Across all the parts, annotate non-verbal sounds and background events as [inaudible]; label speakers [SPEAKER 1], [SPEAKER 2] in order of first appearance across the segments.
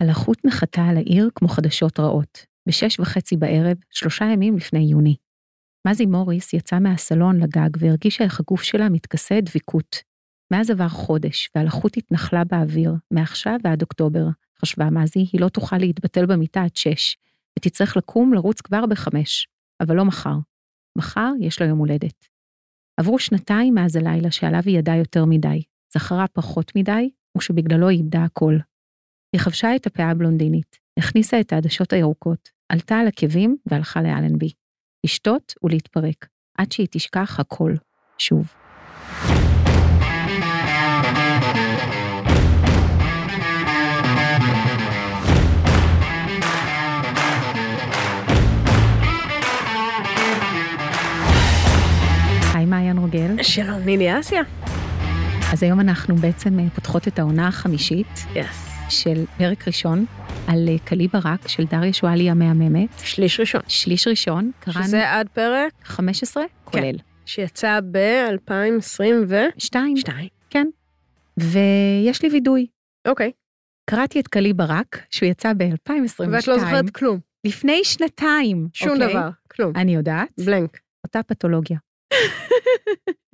[SPEAKER 1] הלחות נחתה על העיר כמו חדשות רעות, בשש וחצי בערב, שלושה ימים לפני יוני. מזי מוריס יצאה מהסלון לגג והרגישה איך הגוף שלה מתכסה דביקות. מאז עבר חודש, והלחות התנחלה באוויר, מעכשיו ועד אוקטובר. חשבה מזי, היא לא תוכל להתבטל במיטה עד שש, ותצטרך לקום לרוץ כבר בחמש, אבל לא מחר. מחר יש לה יום הולדת. עברו שנתיים מאז הלילה שעליו היא ידעה יותר מדי, זכרה פחות מדי, ושבגללו היא איבדה הכל. היא חבשה את הפאה הבלונדינית, הכניסה את העדשות הירוקות, עלתה על עקבים והלכה לאלנבי. לשתות ולהתפרק, עד שהיא תשכח הכל, שוב. היי מעיין רוגל.
[SPEAKER 2] שלום, נילי אסיה.
[SPEAKER 1] אז היום אנחנו בעצם אה, פותחות את העונה החמישית
[SPEAKER 2] יס.
[SPEAKER 1] של פרק ראשון על אה, קלי ברק של דריה שואלי המהממת.
[SPEAKER 2] שליש ראשון.
[SPEAKER 1] שליש ראשון, קראנו
[SPEAKER 2] שזה עד פרק
[SPEAKER 1] 15, כולל.
[SPEAKER 2] שיצא ב-2022.
[SPEAKER 1] שתיים, כן. ויש לי וידוי.
[SPEAKER 2] אוקיי.
[SPEAKER 1] קראתי את קלי ברק, שהוא יצא ב-2022.
[SPEAKER 2] ואת לא זוכרת כלום.
[SPEAKER 1] לפני שנתיים.
[SPEAKER 2] שום
[SPEAKER 1] אוקיי?
[SPEAKER 2] דבר. כלום.
[SPEAKER 1] אני יודעת.
[SPEAKER 2] בלנק.
[SPEAKER 1] אותה פתולוגיה.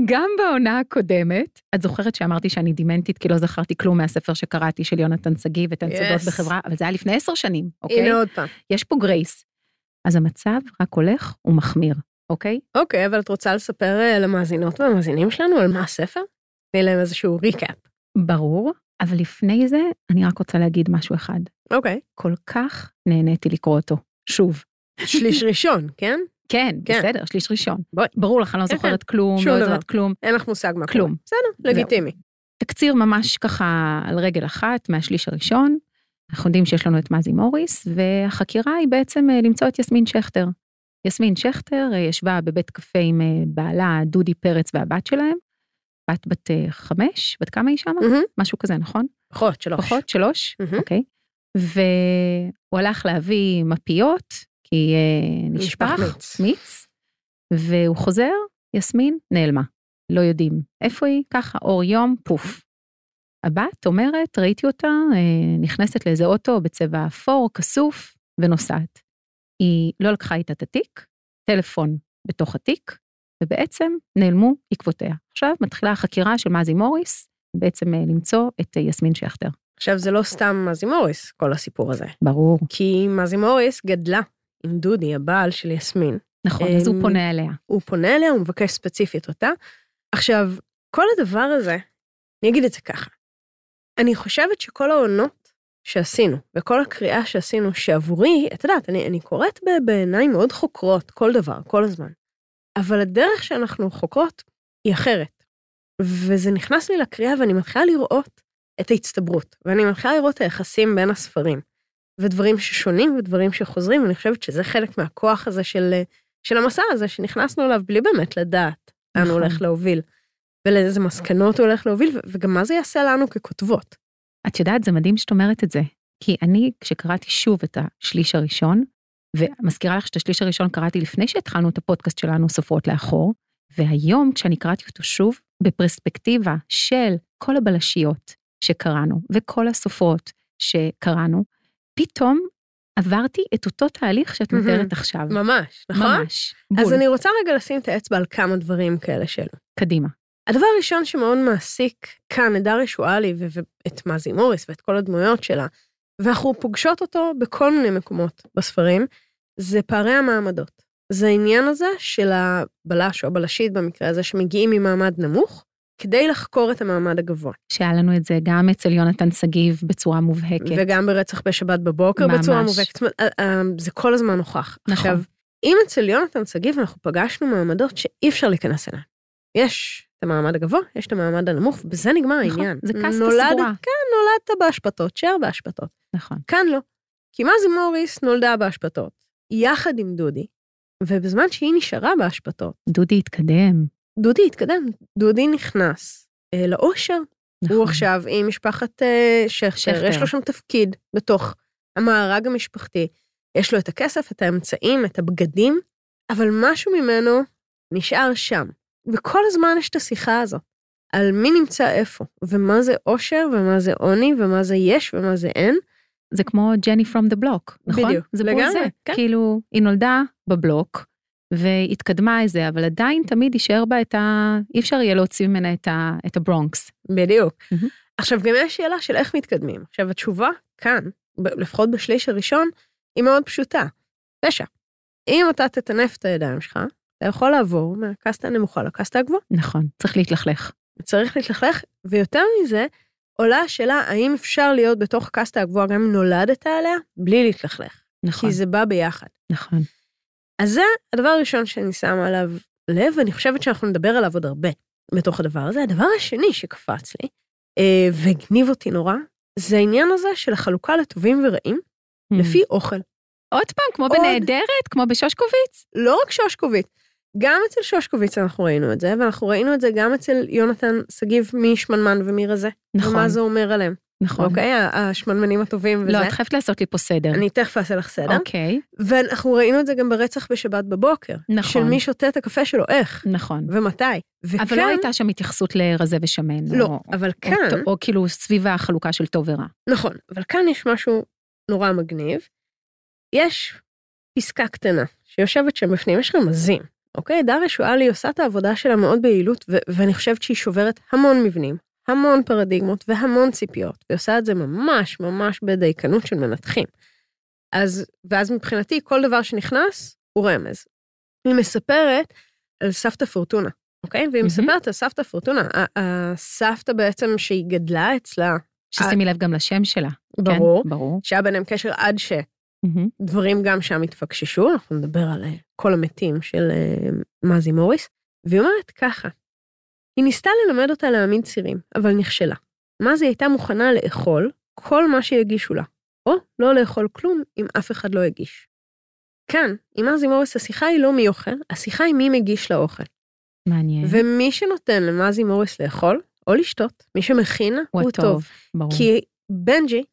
[SPEAKER 1] גם בעונה הקודמת, את זוכרת שאמרתי שאני דימנטית כי לא זכרתי כלום מהספר שקראתי של יונתן שגיא ותן צדות
[SPEAKER 2] Yes.
[SPEAKER 1] בחברה, אבל זה היה לפני עשר שנים, אוקיי?
[SPEAKER 2] הנה עוד פעם.
[SPEAKER 1] יש פה גרייס. אז המצב רק הולך ומחמיר, אוקיי?
[SPEAKER 2] אוקיי, אבל את רוצה לספר אה, למאזינות והמאזינים שלנו על מה הספר? תני להם איזשהו ריקאפ.
[SPEAKER 1] ברור, אבל לפני זה אני רק רוצה להגיד משהו אחד.
[SPEAKER 2] אוקיי.
[SPEAKER 1] כל כך נהניתי לקרוא אותו. שוב.
[SPEAKER 2] שליש ראשון, כן?
[SPEAKER 1] כן,
[SPEAKER 2] כן.
[SPEAKER 1] בסדר, שליש ראשון.
[SPEAKER 2] בואי.
[SPEAKER 1] ברור לך, אני לא
[SPEAKER 2] כן,
[SPEAKER 1] זוכרת כלום,
[SPEAKER 2] שום
[SPEAKER 1] לא. זוכרת כלום.
[SPEAKER 2] אין לך מושג מה
[SPEAKER 1] כלום.
[SPEAKER 2] בסדר, לגיטימי.
[SPEAKER 1] תקציר ממש ככה על רגל אחת מהשליש הראשון. אנחנו יודעים שיש לנו את מזי מוריס, והחקירה היא בעצם אה, למצוא את יסמין שכטר. יסמין שכטר אה, ישבה בבית קפה עם אה, בעלה דודי פרץ והבת שלהם. בת בת חמש, בת כמה היא שמה?
[SPEAKER 2] מהמם.
[SPEAKER 1] משהו כזה, נכון?
[SPEAKER 2] פחות, שלוש.
[SPEAKER 1] פחות, שלוש? אוקיי. והוא הלך להביא מפיות, כי אה,
[SPEAKER 2] נשפך מיץ.
[SPEAKER 1] מיץ, והוא חוזר, יסמין נעלמה. לא יודעים איפה היא, ככה, אור יום, פוף. הבת אומרת, ראיתי אותה אה, נכנסת לאיזה אוטו בצבע אפור, כסוף, ונוסעת. היא לא לקחה איתה את התיק, טלפון בתוך התיק, ובעצם נעלמו עקבותיה. עכשיו מתחילה החקירה של מזי מוריס, בעצם אה, למצוא את יסמין שכטר.
[SPEAKER 2] עכשיו, זה לא סתם מזי מוריס, כל הסיפור הזה.
[SPEAKER 1] ברור.
[SPEAKER 2] כי מזי מוריס גדלה עם דודי, הבעל של יסמין.
[SPEAKER 1] נכון, אז הוא
[SPEAKER 2] אמ,
[SPEAKER 1] פונה אליה.
[SPEAKER 2] הוא פונה אליה, הוא מבקש ספציפית אותה. עכשיו, כל הדבר הזה, אני אגיד את זה ככה, אני חושבת שכל העונות שעשינו, וכל הקריאה שעשינו, שעבורי, את יודעת, אני, אני קוראת בעיניים מאוד חוקרות, כל דבר, כל הזמן. אבל הדרך שאנחנו חוקרות היא אחרת. וזה נכנס לי לקריאה ואני מתחילה לראות את ההצטברות, ואני מתחילה לראות את היחסים בין הספרים, ודברים ששונים ודברים שחוזרים, ואני חושבת שזה חלק מהכוח הזה של, של המסע הזה, שנכנסנו אליו בלי באמת לדעת לאן הוא
[SPEAKER 1] נכון.
[SPEAKER 2] הולך להוביל, ולאיזה מסקנות הוא הולך להוביל, וגם מה זה יעשה לנו ככותבות.
[SPEAKER 1] את יודעת, זה מדהים שאת אומרת את זה. כי אני, כשקראתי שוב את השליש הראשון, ומזכירה לך שאת השליש הראשון קראתי לפני שהתחלנו את הפודקאסט שלנו, סופרות לאחור, והיום, כשאני קראתי אותו שוב, בפרספקטיבה של כל הבלשיות שקראנו, וכל הסופרות שקראנו, פתאום עברתי את אותו תהליך שאת. מתארת עכשיו.
[SPEAKER 2] ממש, נכון?
[SPEAKER 1] ממש. בול.
[SPEAKER 2] אז אני רוצה רגע לשים את האצבע על כמה דברים כאלה שלו.
[SPEAKER 1] קדימה.
[SPEAKER 2] הדבר הראשון שמאוד מעסיק כאן את דריה שואלי ואת מזי מוריס ואת כל הדמויות שלה, ואנחנו פוגשות אותו בכל מיני מקומות בספרים, זה פערי המעמדות. זה העניין הזה של הבלש או הבלשית במקרה הזה, שמגיעים ממעמד נמוך, כדי לחקור את המעמד הגבוה.
[SPEAKER 1] שהיה לנו את זה גם אצל יונתן שגיב בצורה מובהקת.
[SPEAKER 2] וגם ברצח בשבת בבוקר בצורה
[SPEAKER 1] ממש.
[SPEAKER 2] מובהקת. זאת אומרת, אה, אה, זה כל הזמן נוכח.
[SPEAKER 1] נכון.
[SPEAKER 2] עכשיו, אם אצל יונתן שגיב אנחנו פגשנו מעמדות שאי אפשר להיכנס אליהן. יש את המעמד הגבוה, יש את המעמד הנמוך, ובזה נגמר
[SPEAKER 1] נכון,
[SPEAKER 2] העניין.
[SPEAKER 1] זה
[SPEAKER 2] נולדת-
[SPEAKER 1] סגורה.
[SPEAKER 2] כן, נולדת באשפתות, שער באשפתות.
[SPEAKER 1] נכון.
[SPEAKER 2] כאן לא. כי מזי מוריס נולדה באשפתות, יחד עם דודי, ובזמן שהיא נשארה באשפתות,
[SPEAKER 1] דודי התקדם.
[SPEAKER 2] דודי התקדם, דודי נכנס אה, לאושר.
[SPEAKER 1] נכון.
[SPEAKER 2] הוא עכשיו עם משפחת אה, שכטר,
[SPEAKER 1] שכטר.
[SPEAKER 2] יש לו שם תפקיד בתוך המארג המשפחתי. יש לו את הכסף, את האמצעים, את הבגדים, אבל משהו ממנו נשאר שם. וכל הזמן יש את השיחה הזאת, על מי נמצא איפה, ומה זה אושר, ומה זה עוני, ומה זה יש, ומה זה אין.
[SPEAKER 1] זה כמו ג'ני פרום דה בלוק, נכון?
[SPEAKER 2] בדיוק,
[SPEAKER 1] זה
[SPEAKER 2] לגמרי,
[SPEAKER 1] זה.
[SPEAKER 2] כן.
[SPEAKER 1] כאילו, היא נולדה בבלוק, והתקדמה איזה, אבל עדיין תמיד יישאר בה את ה... אי אפשר יהיה להוציא ממנה את, ה... את הברונקס.
[SPEAKER 2] בדיוק.
[SPEAKER 1] מהמם.
[SPEAKER 2] עכשיו גם יש שאלה של איך מתקדמים. עכשיו התשובה כאן, לפחות בשליש הראשון, היא מאוד פשוטה. פשע. אם אתה תטנף את הידיים שלך, אתה יכול לעבור מהקסטה הנמוכה לקסטה הגבוהה.
[SPEAKER 1] נכון, צריך להתלכלך.
[SPEAKER 2] צריך להתלכלך, ויותר מזה, עולה השאלה האם אפשר להיות בתוך הקסטה הגבוהה גם אם נולדת עליה, בלי להתלכלך.
[SPEAKER 1] נכון,
[SPEAKER 2] כי זה בא ביחד.
[SPEAKER 1] נכון.
[SPEAKER 2] אז זה הדבר הראשון שאני שמה עליו לב, ואני חושבת שאנחנו נדבר עליו עוד הרבה בתוך הדבר הזה. הדבר השני שקפץ לי, אה, והגניב אותי נורא, זה העניין הזה של החלוקה לטובים ורעים, לפי אוכל.
[SPEAKER 1] עוד פעם, כמו
[SPEAKER 2] עוד-
[SPEAKER 1] בנהדרת, כמו בשושקוביץ?
[SPEAKER 2] לא רק שושקוביץ, גם אצל שושקוביץ אנחנו ראינו את זה, ואנחנו ראינו את זה גם אצל יונתן שגיב משמנמן ומרזה.
[SPEAKER 1] נכון,
[SPEAKER 2] ומה זה אומר עליהם.
[SPEAKER 1] נכון.
[SPEAKER 2] אוקיי? השמנמנים הטובים וזה.
[SPEAKER 1] לא, את חייבת לעשות לי פה סדר.
[SPEAKER 2] אני תכף אעשה לך סדר.
[SPEAKER 1] אוקיי,
[SPEAKER 2] ואנחנו ראינו את זה גם ברצח בשבת בבוקר.
[SPEAKER 1] נכון.
[SPEAKER 2] של מי שותה את הקפה שלו, איך
[SPEAKER 1] נכון.
[SPEAKER 2] ומתי. וכאן,
[SPEAKER 1] אבל לא הייתה שם התייחסות לרזה ושמן.
[SPEAKER 2] לא,
[SPEAKER 1] או-
[SPEAKER 2] אבל
[SPEAKER 1] או-
[SPEAKER 2] כאן,
[SPEAKER 1] או כאילו סביב החלוקה של טוב ורע.
[SPEAKER 2] נכון, אבל כאן יש משהו נורא מגניב. יש פסקה קטנה שיושבת שם בפנים, יש רמזים, אוקיי? דריה שואלי עושה את העבודה שלה מאוד ביעילות, ו- ואני חושבת שהיא שוברת המון מבנים, המון פרדיגמות והמון ציפיות, והיא עושה את זה ממש ממש בדייקנות של מנתחים. אז, ואז מבחינתי כל דבר שנכנס הוא רמז. היא מספרת על סבתא פורטונה, אוקיי? והיא
[SPEAKER 1] מהמם.
[SPEAKER 2] מספרת על סבתא פורטונה, הסבתא בעצם שהיא גדלה אצלה,
[SPEAKER 1] ששימי לב גם לשם שלה. כן?
[SPEAKER 2] ברור,
[SPEAKER 1] ברור.
[SPEAKER 2] שהיה ביניהם קשר עד
[SPEAKER 1] מהמם.
[SPEAKER 2] שדברים גם שם התפקששו, אנחנו נדבר על אה, כל המתים של אה, מזי מוריס, והיא אומרת ככה, היא ניסתה ללמד אותה להעמיד צירים, אבל נכשלה. מזי הייתה מוכנה לאכול כל מה שיגישו לה, או לא לאכול כלום אם אף אחד לא הגיש. כאן, עם מזי מוריס השיחה היא לא מי אוכל, השיחה היא מי מגיש לה אוכל.
[SPEAKER 1] מעניין.
[SPEAKER 2] ומי שנותן למזי מוריס לאכול, או לשתות, מי שמכין
[SPEAKER 1] הוא
[SPEAKER 2] הוא
[SPEAKER 1] הטוב.
[SPEAKER 2] טוב.
[SPEAKER 1] ברור.
[SPEAKER 2] כי בנג'י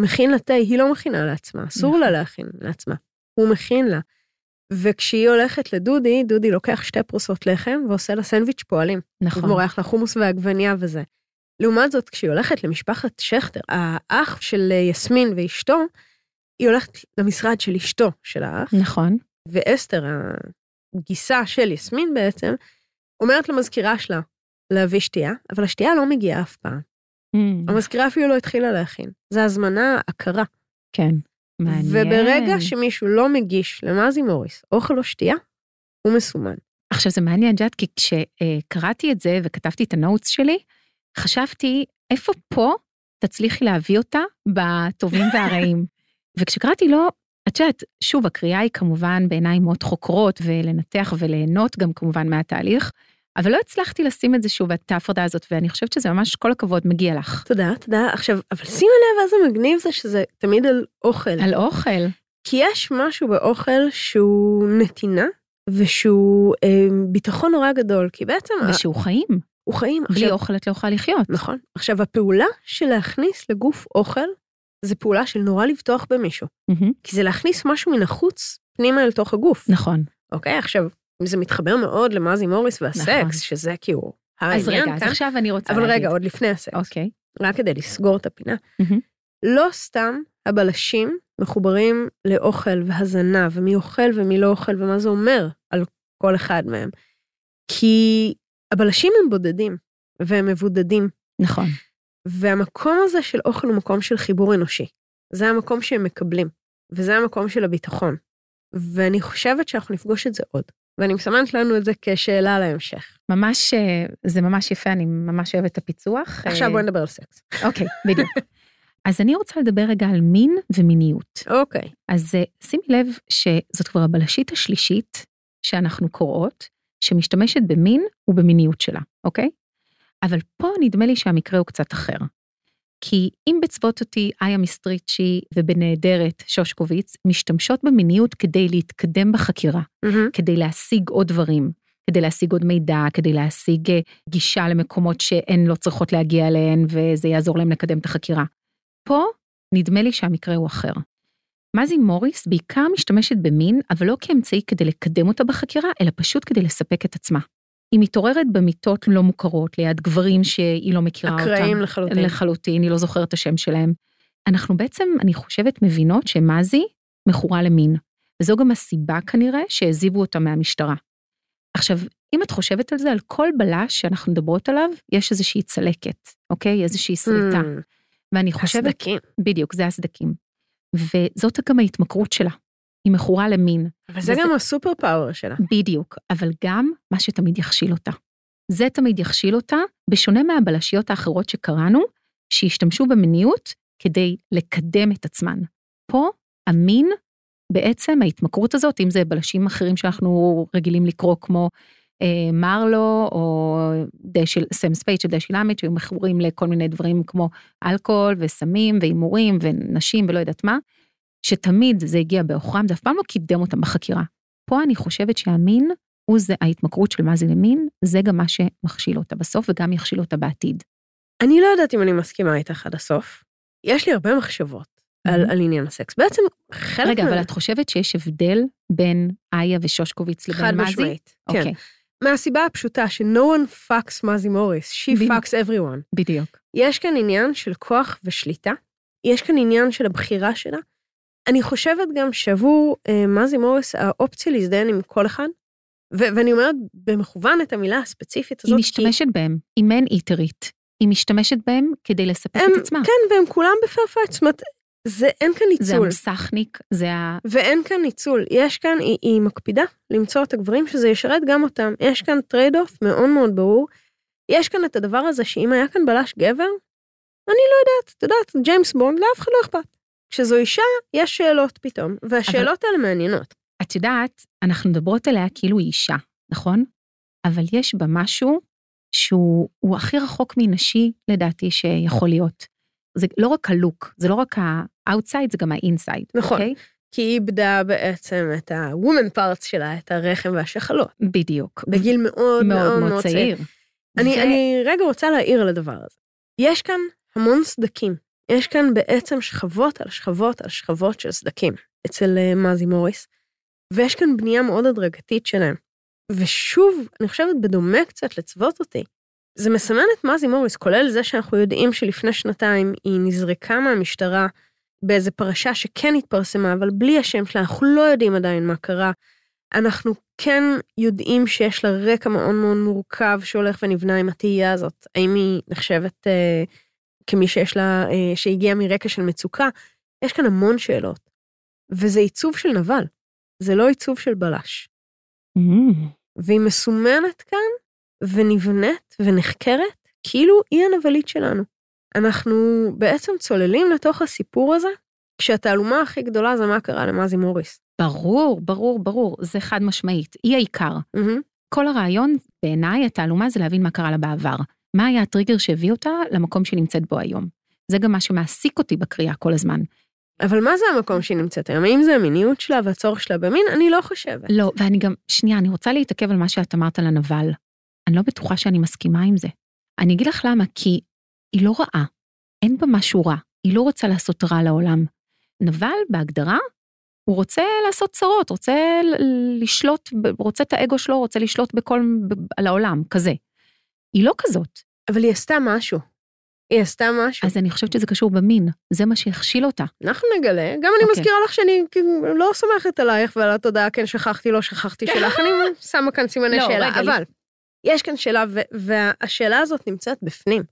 [SPEAKER 2] מכין לה תה, היא לא מכינה לעצמה, אסור לה להכין לעצמה. הוא מכין לה. וכשהיא הולכת לדודי, דודי לוקח שתי פרוסות לחם ועושה לה סנדוויץ' פועלים.
[SPEAKER 1] נכון.
[SPEAKER 2] ומורח לה חומוס ועגבניה וזה. לעומת זאת, כשהיא הולכת למשפחת שכטר, האח של אה, יסמין ואשתו, היא הולכת למשרד של אשתו של האח,
[SPEAKER 1] נכון.
[SPEAKER 2] ואסתר, הגיסה של יסמין בעצם, אומרת למזכירה שלה להביא שתייה, אבל השתייה לא מגיעה אף פעם.
[SPEAKER 1] Mm,
[SPEAKER 2] המזכירה אפילו לא התחילה להכין. זה הזמנה עקרה.
[SPEAKER 1] כן. מעניין.
[SPEAKER 2] וברגע שמישהו לא מגיש למזי מוריס אוכל או שתייה, הוא מסומן.
[SPEAKER 1] עכשיו זה מעניין, ג'ת, כי כשקראתי את זה וכתבתי את הנוטס שלי, חשבתי, איפה פה תצליחי להביא אותה בטובים והרעים? [laughs] וכשקראתי לו, את יודעת, שוב, הקריאה היא כמובן בעיניים מאוד חוקרות ולנתח וליהנות גם כמובן מהתהליך, אבל לא הצלחתי לשים את זה שוב, את ההפרדה הזאת, ואני חושבת שזה ממש כל הכבוד מגיע לך.
[SPEAKER 2] תודה, תודה. עכשיו, אבל שימי לב איזה מגניב זה שזה תמיד על אוכל.
[SPEAKER 1] על אוכל.
[SPEAKER 2] כי יש משהו באוכל שהוא נתינה, ושהוא אה, ביטחון נורא גדול, כי בעצם ה-
[SPEAKER 1] ושהוא חיים.
[SPEAKER 2] הוא חיים.
[SPEAKER 1] בלי
[SPEAKER 2] עכשיו,
[SPEAKER 1] אוכל את לא יכולה לחיות.
[SPEAKER 2] נכון. עכשיו, הפעולה של להכניס לגוף אוכל, זה פעולה של נורא לבטוח במישהו.
[SPEAKER 1] מהמם,
[SPEAKER 2] כי זה להכניס משהו מן החוץ פנימה אל תוך הגוף.
[SPEAKER 1] נכון.
[SPEAKER 2] אוקיי, עכשיו, זה מתחבר מאוד למזי מוריס והסקס,
[SPEAKER 1] נכון.
[SPEAKER 2] שזה כאילו
[SPEAKER 1] אז
[SPEAKER 2] העניין
[SPEAKER 1] רגע, אז
[SPEAKER 2] כאן,
[SPEAKER 1] עכשיו אני רוצה
[SPEAKER 2] אבל
[SPEAKER 1] להגיד.
[SPEAKER 2] רגע, עוד לפני הסקס,
[SPEAKER 1] אוקיי.
[SPEAKER 2] רק כדי לסגור את הפינה. לא סתם הבלשים מחוברים לאוכל והזנה, ומי אוכל ומי לא אוכל, ומה זה אומר על כל אחד מהם. כי הבלשים הם בודדים, והם מבודדים,
[SPEAKER 1] נכון.
[SPEAKER 2] והמקום הזה של אוכל הוא מקום של חיבור אנושי. זה המקום שהם מקבלים, וזה המקום של הביטחון. ואני חושבת שאנחנו נפגוש את זה עוד. ואני מסמנת לנו את זה כשאלה להמשך.
[SPEAKER 1] ממש, אה, זה ממש יפה, אני ממש אוהבת את הפיצוח.
[SPEAKER 2] עכשיו
[SPEAKER 1] אה,
[SPEAKER 2] בואי נדבר על סקס.
[SPEAKER 1] אוקיי, [laughs] בדיוק. אז אני רוצה לדבר רגע על מין ומיניות.
[SPEAKER 2] אוקיי.
[SPEAKER 1] אז אה, שימי לב שזאת כבר הבלשית השלישית שאנחנו קוראות, שמשתמשת במין ובמיניות שלה, אוקיי? אבל פה נדמה לי שהמקרה הוא קצת אחר. כי אם בצוות אותי איה מיסטריצ'י ובנהדרת שושקוביץ משתמשות במיניות כדי להתקדם בחקירה, כדי להשיג עוד דברים, כדי להשיג עוד מידע, כדי להשיג אה, גישה למקומות שהן לא צריכות להגיע אליהן וזה יעזור להם לקדם את החקירה. פה נדמה לי שהמקרה הוא אחר. מזי מוריס בעיקר משתמשת במין, אבל לא כאמצעי כדי לקדם אותה בחקירה, אלא פשוט כדי לספק את עצמה. היא מתעוררת במיטות לא מוכרות ליד גברים שהיא לא מכירה אותם.
[SPEAKER 2] אקראיים לחלוטין.
[SPEAKER 1] לחלוטין, היא לא זוכרת את השם שלהם. אנחנו בעצם, אני חושבת, מבינות שמזי מכורה למין. וזו גם הסיבה כנראה שהעזיבו אותה מהמשטרה. עכשיו, אם את חושבת על זה, על כל בלש שאנחנו מדברות עליו, יש איזושהי צלקת, אוקיי? איזושהי שריטה.
[SPEAKER 2] Hmm,
[SPEAKER 1] ואני חושבת...
[SPEAKER 2] הסדקים.
[SPEAKER 1] בדיוק, זה הסדקים. וזאת גם ההתמכרות שלה. היא מכורה למין.
[SPEAKER 2] אבל זה
[SPEAKER 1] וזה-
[SPEAKER 2] גם הסופר פאוור שלה.
[SPEAKER 1] בדיוק, אבל גם מה שתמיד יכשיל אותה. זה תמיד יכשיל אותה, בשונה מהבלשיות האחרות שקראנו, שהשתמשו במיניות כדי לקדם את עצמן. פה המין, בעצם ההתמכרות הזאת, אם זה בלשים אחרים שאנחנו רגילים לקרוא כמו אה, מרלו או דשיל, סם ספייד של דשיל האמט, שהיו מכורים לכל מיני דברים כמו אלכוהול וסמים והימורים ונשים ולא יודעת מה, שתמיד זה הגיע בעוכרם, זה אף פעם לא קידם אותם בחקירה. פה אני חושבת שהמין הוא זה, ההתמכרות של מה זה למין, זה גם מה שמכשיל אותה בסוף וגם יכשיל אותה בעתיד.
[SPEAKER 2] אני לא יודעת אם אני מסכימה איתך עד הסוף. יש לי הרבה מחשבות על. על עניין הסקס. בעצם חלק
[SPEAKER 1] רגע,
[SPEAKER 2] מה-
[SPEAKER 1] אבל את חושבת שיש הבדל בין איה ושושקוביץ לבין
[SPEAKER 2] חד
[SPEAKER 1] מזי?
[SPEAKER 2] משמעית, כן.
[SPEAKER 1] אוקיי,
[SPEAKER 2] מהסיבה הפשוטה ש-no one fucks מזי מוריס, she
[SPEAKER 1] בדיוק.
[SPEAKER 2] fucks everyone.
[SPEAKER 1] בדיוק.
[SPEAKER 2] יש כאן עניין של כוח ושליטה, יש כאן עניין של הבחירה שלה. אני חושבת גם שעבור אה, מזי מוריס האופציה להזדיין עם כל אחד, ו- ואני אומרת במכוון את המילה הספציפית הזאת,
[SPEAKER 1] היא משתמשת בהם, היא מן איטרית. היא משתמשת בהם כדי לספק
[SPEAKER 2] הם,
[SPEAKER 1] את עצמה.
[SPEAKER 2] כן, והם כולם fine, זאת אומרת, זה, אין כאן
[SPEAKER 1] זה
[SPEAKER 2] ניצול.
[SPEAKER 1] המסכניק, זה ה...
[SPEAKER 2] ואין כאן ניצול, יש כאן, היא, היא מקפידה למצוא את הגברים שזה ישרת גם אותם. יש כאן trade off מאוד מאוד ברור. יש כאן את הדבר הזה שאם היה כאן בלש גבר, אני לא יודעת, את יודעת, ג'יימס בונד, לאף אחד לא אכפת. כשזו אישה, יש שאלות פתאום, והשאלות האלה מעניינות.
[SPEAKER 1] את יודעת, אנחנו מדברות עליה כאילו היא אישה, נכון? אבל יש בה משהו שהוא הוא הכי רחוק מנשי, לדעתי, שיכול להיות. זה לא רק הלוק, זה לא רק ה-outside, זה גם ה-inside.
[SPEAKER 2] נכון.
[SPEAKER 1] אוקיי?
[SPEAKER 2] כי היא איבדה בעצם את ה-woman parts שלה, את הרחם והשחלות,
[SPEAKER 1] בדיוק.
[SPEAKER 2] בגיל מאוד מאוד מאוד צעיר. אני,
[SPEAKER 1] ו-
[SPEAKER 2] אני רגע רוצה להעיר על הדבר הזה. יש כאן המון סדקים. יש כאן בעצם שכבות על שכבות על שכבות של סדקים אצל אה, מזי מוריס, ויש כאן בנייה מאוד הדרגתית שלהם. ושוב, אני חושבת בדומה קצת לצוות אותי, זה מסמן את מזי מוריס, כולל זה שאנחנו יודעים שלפני שנתיים היא נזרקה מהמשטרה באיזה פרשה שכן התפרסמה, אבל בלי השם שלה, אנחנו לא יודעים עדיין מה קרה. אנחנו כן יודעים שיש לה רקע מאוד מאוד מורכב שהולך ונבנה עם התהייה הזאת. האם היא נחשבת אה, כמי שיש לה, אה, שהגיעה מרקע של מצוקה? יש כאן המון שאלות. וזה עיצוב של נבל, זה לא עיצוב של בלש.
[SPEAKER 1] Mm,
[SPEAKER 2] והיא מסומנת כאן, ונבנית ונחקרת, כאילו היא הנבלית שלנו. אנחנו בעצם צוללים לתוך הסיפור הזה, כשהתעלומה הכי גדולה זה מה קרה למזי מוריס.
[SPEAKER 1] ברור, ברור, ברור, זה חד משמעית. היא העיקר.
[SPEAKER 2] מהמם.
[SPEAKER 1] כל הרעיון, בעיניי, התעלומה זה להבין מה קרה לה בעבר. מה היה הטריגר שהביא אותה למקום שהיא נמצאת בו היום. זה גם מה שמעסיק אותי בקריאה כל הזמן.
[SPEAKER 2] אבל מה זה המקום שהיא נמצאת היום? האם זה המיניות שלה והצורך שלה במין? אני לא חושבת.
[SPEAKER 1] לא, ואני גם, שנייה, אני רוצה להתעכב על מה שאת אמרת על הנבל. אני לא בטוחה שאני מסכימה עם זה. אני אגיד לך למה, כי היא לא רעה. אין בה משהו רע. היא לא רוצה לעשות רע לעולם. נבל, בהגדרה, הוא רוצה לעשות צרות, רוצה לשלוט, רוצה את האגו שלו, רוצה לשלוט בכל, על העולם, כזה. היא לא כזאת.
[SPEAKER 2] אבל היא עשתה משהו. היא עשתה משהו.
[SPEAKER 1] אז אני חושבת שזה קשור במין, זה מה שהכשיל אותה.
[SPEAKER 2] אנחנו נגלה. גם אני
[SPEAKER 1] אוקיי.
[SPEAKER 2] מזכירה לך שאני כאילו לא סומכת עלייך ועל התודעה, כן, שכחתי, לא שכחתי [laughs] שלך, אני שמה כאן סימני
[SPEAKER 1] לא,
[SPEAKER 2] שאלה.
[SPEAKER 1] רגע,
[SPEAKER 2] אבל יש כאן שאלה, והשאלה הזאת נמצאת בפנים.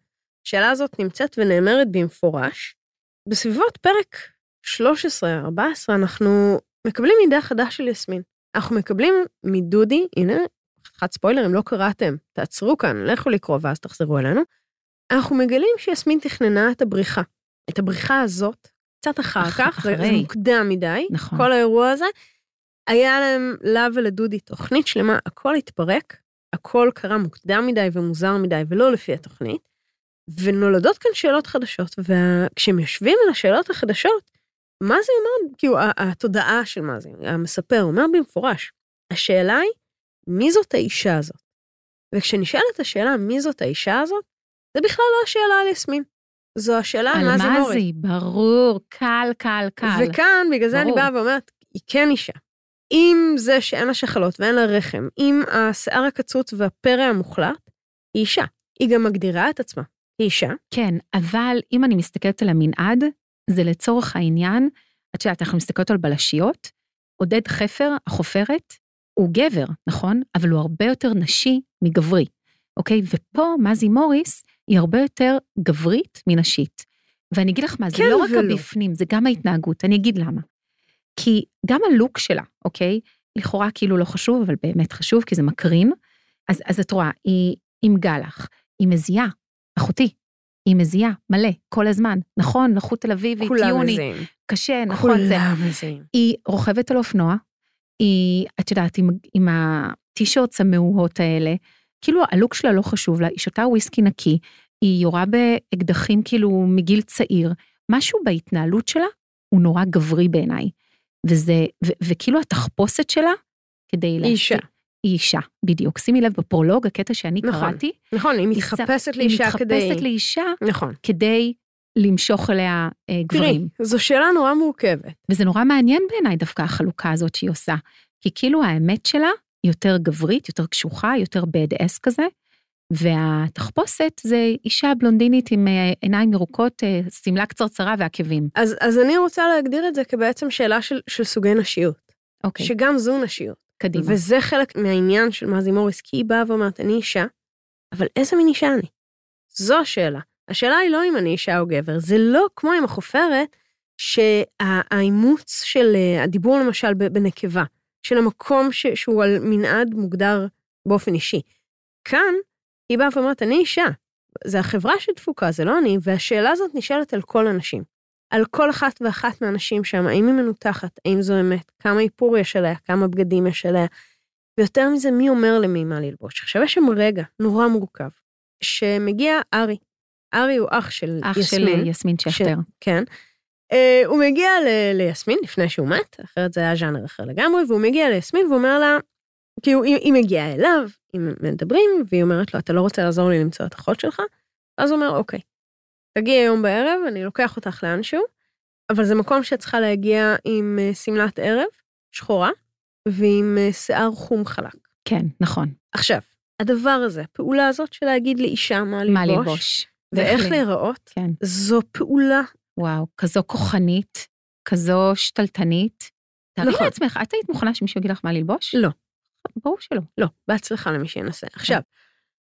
[SPEAKER 2] השאלה הזאת נמצאת ונאמרת במפורש. בסביבות פרק 13-14 אנחנו מקבלים מידע חדש של יסמין. אנחנו מקבלים מדודי, הנה, חתיכת ספוילר, אם לא קראתם, תעצרו כאן, לכו לקרוא ואז תחזרו אלינו. אנחנו מגלים שיסמין תכננה את הבריחה. את הבריחה הזאת, קצת אחר
[SPEAKER 1] אח-
[SPEAKER 2] כך, זה, זה
[SPEAKER 1] אחרי.
[SPEAKER 2] מוקדם מדי,
[SPEAKER 1] נכון.
[SPEAKER 2] כל האירוע הזה. היה להם, לה ולדודי, תוכנית שלמה, הכל התפרק, הכל קרה מוקדם מדי ומוזר מדי ולא לפי התוכנית, ונולדות כאן שאלות חדשות, וכשהם יושבים על השאלות החדשות, מה זה אומר, כאילו, התודעה של מה זה, המספר אומר במפורש, השאלה היא, מי זאת האישה הזאת? וכשנשאלת השאלה מי זאת האישה הזאת, זה בכלל לא השאלה על יסמין. זו השאלה על
[SPEAKER 1] על
[SPEAKER 2] מה זה מורי.
[SPEAKER 1] מזי, ברור, קל, קל, קל.
[SPEAKER 2] וכאן, בגלל זה אני
[SPEAKER 1] ברור.
[SPEAKER 2] באה ואומרת, היא כן אישה. עם זה שאין לה שחלות ואין לה רחם, עם השיער הקצוץ והפרא המוחלט, היא אישה. היא גם מגדירה את עצמה. היא אישה.
[SPEAKER 1] כן, אבל אם אני מסתכלת על המנעד, זה לצורך העניין, את יודעת, אנחנו מסתכלות על בלשיות, עודד חפר, החופרת, הוא גבר, נכון? אבל הוא הרבה יותר נשי מגברי, אוקיי? ופה מזי מוריס היא הרבה יותר גברית מנשית. ואני אגיד לך מה, זה
[SPEAKER 2] כן
[SPEAKER 1] לא רק
[SPEAKER 2] ולא.
[SPEAKER 1] הבפנים, זה גם ההתנהגות, אני אגיד למה. כי גם הלוק שלה, אוקיי? לכאורה כאילו לא חשוב, אבל באמת חשוב, כי זה מקרין. אז, אז את רואה, היא עם גלח, היא מזיעה, אחותי, היא מזיעה, מלא, כל הזמן. נכון, לחוט תל אביבי,
[SPEAKER 2] כולם
[SPEAKER 1] טיוני,
[SPEAKER 2] מזהים.
[SPEAKER 1] קשה, נכון, זה.
[SPEAKER 2] כולם מזהים.
[SPEAKER 1] היא רוכבת על אופנוע, היא, את יודעת, עם, עם הטישורטס המאוהות האלה, כאילו הלוק שלה לא חשוב לה, היא שותה וויסקי נקי, היא יורה באקדחים כאילו מגיל צעיר, משהו בהתנהלות שלה הוא נורא גברי בעיניי. וזה, ו, וכאילו התחפושת שלה, כדי
[SPEAKER 2] היא
[SPEAKER 1] להשיג-
[SPEAKER 2] אישה.
[SPEAKER 1] היא אישה, בדיוק. שימי לב בפרולוג, הקטע שאני
[SPEAKER 2] נכון.
[SPEAKER 1] קראתי,
[SPEAKER 2] נכון, היא
[SPEAKER 1] היא
[SPEAKER 2] מתחפשת
[SPEAKER 1] היא
[SPEAKER 2] לאישה כדי...
[SPEAKER 1] מתחפשת לאישה
[SPEAKER 2] נכון.
[SPEAKER 1] כדי למשוך אליה אה,
[SPEAKER 2] תראי,
[SPEAKER 1] גברים.
[SPEAKER 2] זו שאלה נורא מורכבת.
[SPEAKER 1] וזה נורא מעניין בעיניי דווקא החלוקה הזאת שהיא עושה. כי כאילו האמת שלה יותר גברית, יותר קשוחה, יותר bad ass כזה, והתחפושת זה אישה בלונדינית עם אה, עיניים ירוקות, אה, שמלה קצרצרה ועקבים.
[SPEAKER 2] אז, אז אני רוצה להגדיר את זה כבעצם שאלה של, של סוגי נשיות.
[SPEAKER 1] אוקיי,
[SPEAKER 2] שגם זו נשיות.
[SPEAKER 1] קדימה.
[SPEAKER 2] וזה חלק מהעניין של מזי מוריס, כי היא באה ואומרת, אני אישה, אבל איזה מין אישה אני? זו השאלה. השאלה היא לא אם אני אישה או גבר, זה לא כמו עם החופרת, שהאימוץ של אה, הדיבור למשל בנקבה, של המקום ש, שהוא על מנעד מוגדר באופן אישי. כאן, היא באה ואומרת, אני אישה. זה החברה שדפוקה, זה לא אני, והשאלה הזאת נשאלת על כל הנשים. על כל אחת ואחת מהנשים שם, האם היא מנותחת, האם זו אמת, כמה איפור יש עליה, כמה בגדים יש עליה, ויותר מזה, מי אומר למי מה ללבוש. עכשיו, יש שם רגע נורא מורכב, שמגיע ארי. ארי הוא אח של
[SPEAKER 1] אח של
[SPEAKER 2] יסמין.
[SPEAKER 1] יסמין שכטר.
[SPEAKER 2] כן. Uh, הוא מגיע ל- ליסמין לפני שהוא מת, אחרת זה היה ז'אנר אחר לגמרי, והוא מגיע ליסמין ואומר לה, כאילו היא, היא מגיעה אליו, הם מדברים, והיא אומרת לו, אתה לא רוצה לעזור לי למצוא את אחות שלך? אז הוא אומר, אוקיי, תגיעי היום בערב, אני לוקח אותך לאנשהו, אבל זה מקום שאת צריכה להגיע עם אה, שמלת ערב, שחורה, ועם אה, שיער חום חלק.
[SPEAKER 1] כן, נכון.
[SPEAKER 2] עכשיו, הדבר הזה, הפעולה הזאת של להגיד לאישה מה ללבוש,
[SPEAKER 1] מה ללבוש.
[SPEAKER 2] ואיך להיראות,
[SPEAKER 1] כן.
[SPEAKER 2] זו פעולה
[SPEAKER 1] וואו, כזו כוחנית, כזו שתלטנית. תארי
[SPEAKER 2] נכון.
[SPEAKER 1] לעצמך, את היית מוכנה שמישהו יגיד לך מה ללבוש?
[SPEAKER 2] לא.
[SPEAKER 1] ברור שלא.
[SPEAKER 2] לא, בהצלחה למי שינסה. עכשיו,